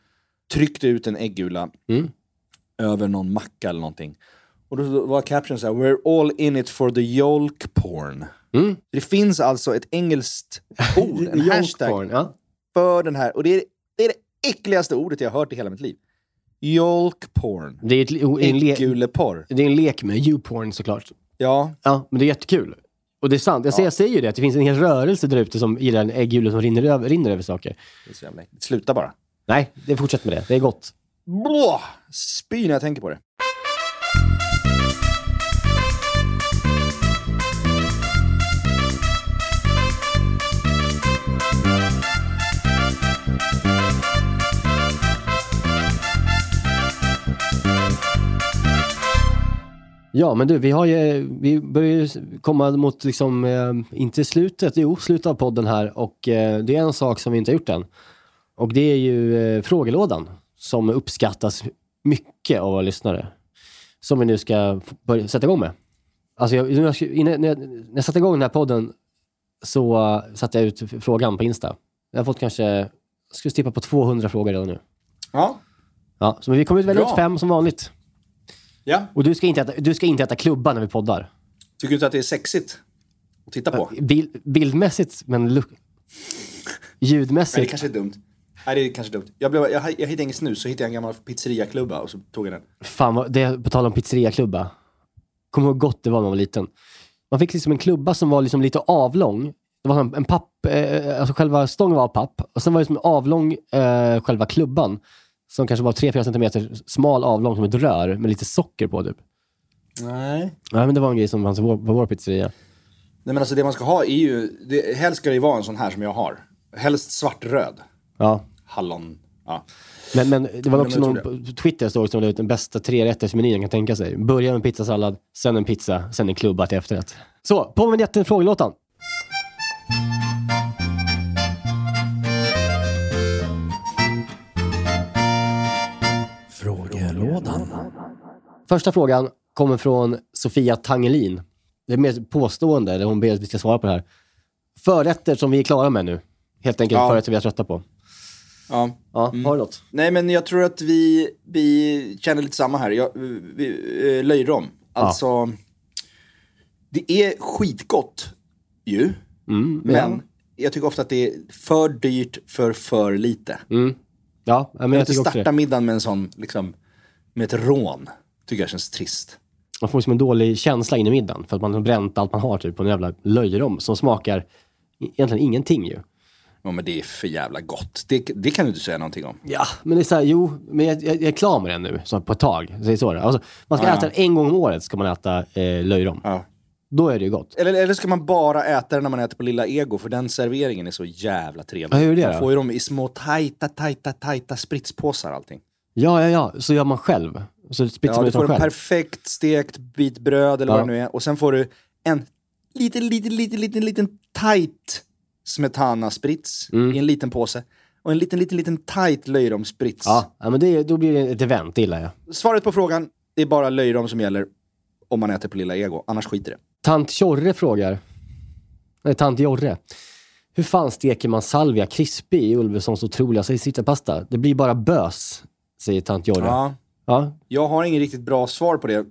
tryckte ut en äggula
Mm.
över någon macka eller någonting. Och då var caption så här, we're all in it for the yolk porn.
Mm.
Det finns alltså ett engelskt ord, en hashtag
porn, ja.
för den här. Och det är, det är det äckligaste ordet jag har hört i hela mitt liv. Yolk porn.
Det är, ett, en le,
Ägguleporr.
det är en lek med you-porn såklart.
Ja,
Ja, men det är jättekul. Och det är sant. Jag, säger, jag säger ju det, att det finns en hel rörelse där ute som gillar en äggula som rinner över, rinner över saker.
Sluta bara.
Nej, det fortsätt med det. Det är gott.
Blå! Spy när jag tänker på det.
Ja, men du, vi, har ju, vi börjar ju komma mot, liksom, eh, inte slutet, jo, slutet av podden här. Och eh, det är en sak som vi inte har gjort än. Och det är ju eh, frågelådan, som uppskattas mycket av våra lyssnare. Som vi nu ska börja, sätta igång med. Alltså, jag, när, jag, innan- när, jag, när jag satte igång den här podden så uh, satte jag ut frågan på Insta. Jag har fått kanske ska tippa på 200 frågor redan nu.
Ja.
Ja, så vi kommer ut välja ut fem som vanligt.
ja.
Och du ska inte äta, du ska inte äta klubba när vi poddar.
Tycker du inte att det är sexigt att titta på?
Bild, bildmässigt, men look,
Nej,
ljudmässigt.
det kanske är dumt. Nej, det är kanske dumt. Jag, blev, jag, jag hittade ingen snus, så hittade jag en gammal pizzeriaklubba och så tog jag den.
Fan, vad, det, på tal om pizzeriaklubba. Kommer ihåg hur gott det var när man var liten. Man fick liksom en klubba som var liksom lite avlång. Det var en, en papp, eh, alltså själva stången var av papp. Och sen var det som en avlång, eh, själva klubban. Som kanske var 3-4 centimeter smal, avlång som ett rör med lite socker på typ.
Nej.
Ja, men det var en grej som fanns på vår, på vår pizzeria.
Nej men alltså det man ska ha är ju, det, helst ska det ju vara en sån här som jag har. Helst svartröd.
Ja.
Hallon. Ja.
Men, men det var
Men
också någon på Twitter som la ut den bästa trerättersmenyn man kan tänka sig. Börja med pizzasallad, sen en pizza, sen en klubba till efterrätt. Så, på med vinjetten frågelåtan.
Frågelådan.
Första frågan kommer från Sofia Tangelin. Det är mer påstående, eller hon ber att vi ska svara på det här. Förrätter som vi är klara med nu. Helt enkelt
Ja.
förrätter vi är trötta på.
ja.
Ja, har du något?
Nej men jag tror att vi, vi känner lite samma här. Jag, vi, eh, löjrom. Alltså, det är skitgott ju.
Mm,
Men jag tycker ofta att det är för dyrt för för lite.
Mm. Ja, men
Jag
jag tycker
starta
det.
middagen med en sån, liksom, med ett rån. Tycker jag känns trist.
Man får liksom en dålig känsla in i middagen. För att man har bränt allt man har typ, på en jävla löjrom som smakar e- egentligen ingenting ju.
Ja men det är för jävla gott. Det, det kan du inte säga någonting om.
Ja, men det är så här, jo, men jag, jag, jag är klar med den nu, så på ett tag. Så det är så det. Alltså, man ska
Ja.
äta den en gång om året, ska man äta eh, löjrom.
Ja.
Då är det ju gott.
Eller, eller ska man bara äta den när man äter på Lilla Ego? För den serveringen är så jävla trevlig.
Ja, hur är det
man
då?
får ju dem i små tajta, tajta, tajta spritspåsar allting.
Ja, ja, ja. Så gör man själv. Så
Ja, du får en
själv.
perfekt stekt bit bröd eller
Ja.
vad det nu är. Och sen får du en liten, liten, liten, liten, liten tight smetana-sprits
Mm.
i en liten påse. Och en liten, liten, liten tight löjromssprits.
Ja, ja men det, då blir det ett event, det gillar jag.
Svaret på frågan, det är bara löjrom som gäller om man äter på Lilla Ego. Annars skiter det.
Tant Tjorre frågar. Nej, tant Jorre. Hur fan steker man salvia krispig i Ulvessons otroliga sittapasta? Det blir bara bös, säger tant Jorre.
Ja.
Ja.
Jag har ingen riktigt bra svar på det.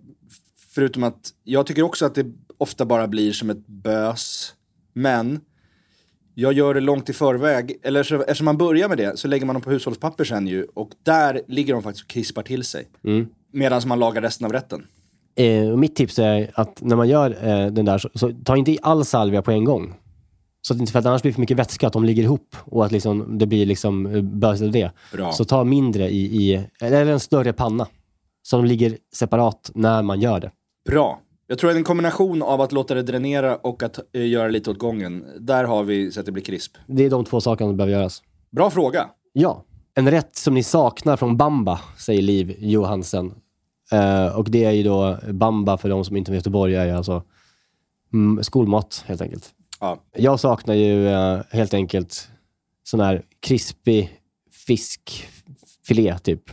Förutom att jag tycker också att det ofta bara blir som ett bös. Men jag gör det långt i förväg. Eller så, eftersom man börjar med det så lägger man dem på hushållspapper sen ju. Och där ligger de faktiskt och krispar till sig.
Mm.
Medan man lagar resten av rätten.
Eh, mitt tips är att när man gör eh, den där, så, så ta inte i all salvia på en gång. Så att inte, för att annars blir det för mycket vätska, att de ligger ihop och att liksom, det blir liksom eh, bös av det.
Bra.
Så ta mindre i, i, eller en större panna. Så de ligger separat när man gör det.
Bra. Jag tror att en kombination av att låta det dränera och att eh, göra lite åt gången. Där har vi så att det blir krisp.
Det är de två sakerna som behöver göras.
Bra fråga.
Ja. En rätt som ni saknar från Bamba, säger Liv Johansen. Eh, och det är ju då, Bamba för de som inte vet Göteborg, är ju alltså mm, skolmat helt enkelt.
Ja.
Jag saknar ju eh, helt enkelt sån här krispig fiskfilé typ.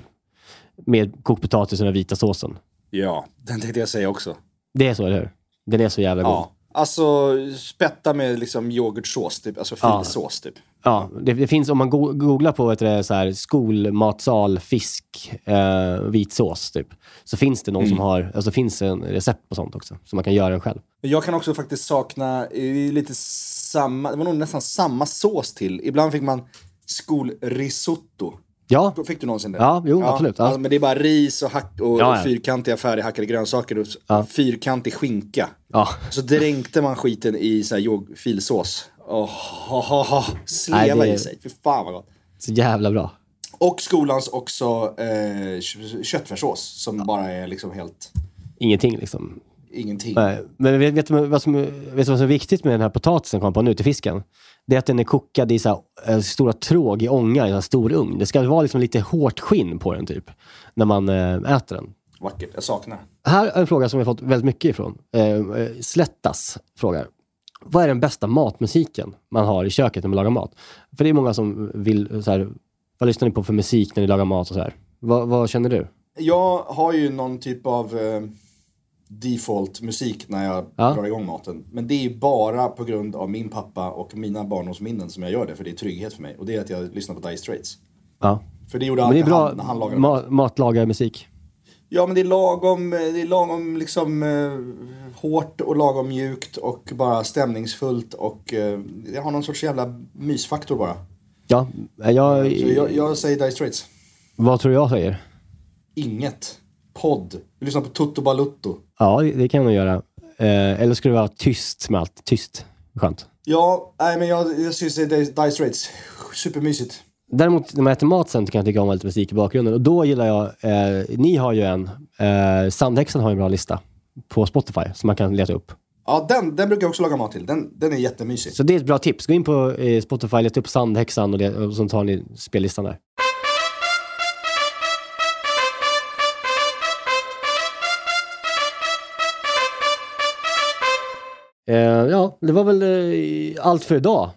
Med kokt potatis och den vita såsen.
Ja, den tänkte jag säga också.
Det är så, eller hur? Den är så jävla god.
Ja. Alltså spätta med liksom yoghurtsås, typ. alltså
Ja.
filsås typ.
Ja, det, det finns, om man go googlar på det, så här, skolmatsal, fisk, eh, vitsås, typ, så finns det någon som har, alltså finns en recept på sånt också, så man kan göra den själv.
Jag kan också faktiskt sakna lite samma, det var nog nästan samma sås till. Ibland fick man skolrisotto.
Ja,
Fick du någonsin det?
Ja, jo, absolut, ja.
Alltså, men det är bara ris och, hack och,
Ja, ja.
fyrkantiga färdighackade grönsaker och
Ja.
fyrkantig skinka.
ja.
Så dränkte man skiten i så här filsås. Oh, oh, oh, oh. Sleva
Nej, det-
i sig. Fy fan vad gott.
Så jävla bra.
Och skolans också eh, kö- köttfärssås som bara är liksom helt
Ingenting liksom.
ingenting.
Nej. Men vet, vet, du vad som, vet du vad som är viktigt med den här potatisen, kom på nu, till fisken? Det är att den är kokad i så här, eh, stora tråg i ånga i en stor ugn. Det ska vara liksom lite hårt skinn på den typ, när man eh, äter den.
Vackert, jag saknar.
Här är en fråga som vi har fått väldigt mycket ifrån. Eh, eh, Slättas frågar. Vad är den bästa matmusiken man har i köket när man lagar mat? För det är många som vill, så här, vad lyssnar ni på för musik när ni lagar mat och så här? Vad, vad känner du?
Jag har ju någon typ av... Eh, default-musik när jag
Ja.
drar igång maten. Men det är bara på grund av min pappa och mina barndomsminnen som jag gör det. För det är trygghet för mig. Och det är att jag lyssnar på Dire Straits.
Ja.
För det gjorde alltid han när han lagade
ma- matlagarmusik.
Ja men det är lagom, eh, det är lagom liksom eh, hårt och lagom mjukt och bara stämningsfullt och eh, det har någon sorts jävla mysfaktor bara.
Ja, jag,
Så jag, jag säger Dire Straits.
vad tror du jag säger?
Inget. Podd. Vi lyssnar på Tutto Balutto.
Ja, det kan man göra. Eh, eller skulle det vara tyst med allt? Tyst. Skönt.
Ja, nej men jag, jag skulle säga Straits. Supermysigt.
Däremot när man äter mat sen kan jag tycka om lite musik i bakgrunden. Och då gillar jag, eh, ni har ju en, eh, Sandhäxan har en bra lista på Spotify som man kan leta upp.
Ja, den, den brukar jag också laga mat till. Den, den är jättemysig.
Så det är ett bra tips. Gå in på eh, Spotify, leta upp Sandhäxan och, det, och så tar ni spellistan där. Eh, ja, det var väl eh, allt för idag.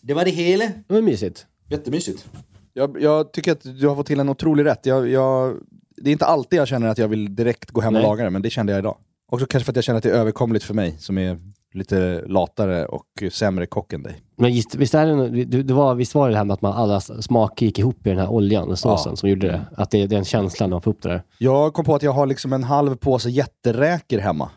Det var det hela.
Det var mysigt.
Jättemysigt.
Jag, jag tycker att du har fått till en otrolig rätt. Jag, jag, det är inte alltid jag känner att jag vill direkt gå hem och
Nej.
laga det, men det kände jag idag. Också kanske för att jag känner att det är överkomligt för mig, som är lite latare och sämre kock än dig.
Men just, visst, är det, det, det var, visst var det det här med att man, alla smaker gick ihop i den här oljan och såsen
Ja.
som gjorde det? Att det är den känslan man får upp det där.
Jag kom på att jag har liksom en halv påse jätteräkor hemma.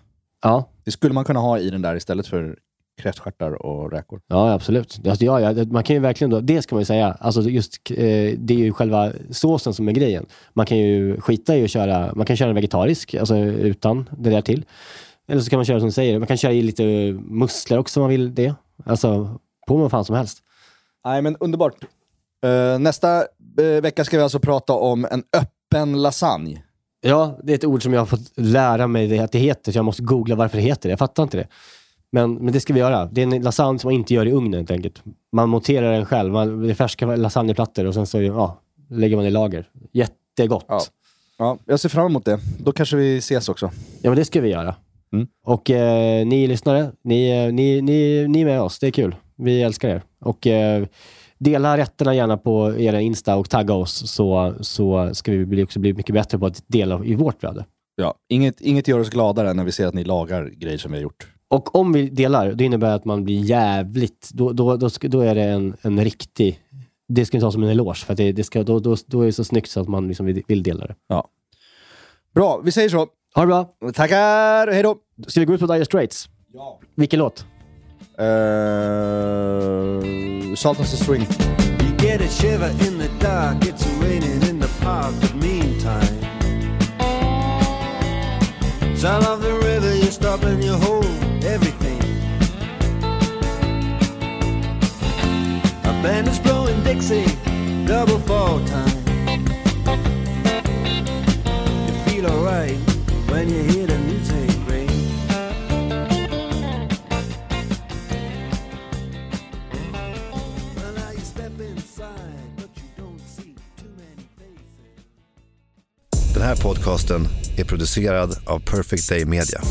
Ja,
Det skulle man kunna ha i den där istället för kräftstjärtar och räkor.
Ja, absolut. Alltså, ja, ja, man kan ju verkligen då, det ska man ju säga, alltså just, eh, det är ju själva såsen som är grejen. Man kan ju skita i att köra, man kan köra vegetarisk, alltså utan det där till. Eller så kan man köra som du säger, man kan köra i lite musslor också om man vill det. Alltså, på med vad fan som helst.
Nej, men underbart. Eh, nästa eh, vecka ska vi alltså prata om en öppen lasagne.
Ja, det är ett ord som jag har fått lära mig det, att det heter, så jag måste googla varför det heter det. Jag fattar inte det. Men, men det ska vi göra. Det är en lasagne som man inte gör i ugnen helt enkelt. Man monterar den själv. Man, det är färska lasagneplattor och sen så ja, lägger man i lager. Jättegott.
Ja. Ja, jag ser fram emot det. Då kanske vi ses också.
Ja, men det ska vi göra.
Mm.
Och eh, ni lyssnare, ni, eh, ni, ni, ni är med oss. Det är kul. Vi älskar er. Och eh, dela rätterna gärna på era Insta och tagga oss så, så ska vi bli, också bli mycket bättre på att dela i vårt flöde.
Ja, inget, inget gör oss gladare än när vi ser att ni lagar grejer som vi har gjort.
Och om vi delar, det innebär att man blir jävligt... Då, då, då, då är det en, en riktig... Det ska vi ta som en eloge, för att det, det ska, då, då, då är det så snyggt så att man liksom vill, vill dela det.
Ja. Bra, vi säger så.
Ha det bra!
Tackar! Hej då!
Ska vi gå ut på Dire Straits?
Ja.
Vilken låt?
Uh, salt and string.
You get a shiver in the dark, it's raining in the park, but meantime. Sound of the river, you stop and you hold band is blowing Dixie, double fall time. You feel alright when you hear the music ring. Well, now you step inside, but you don't see too many faces.
Den här podcasten är producerad av Perfect Day Media.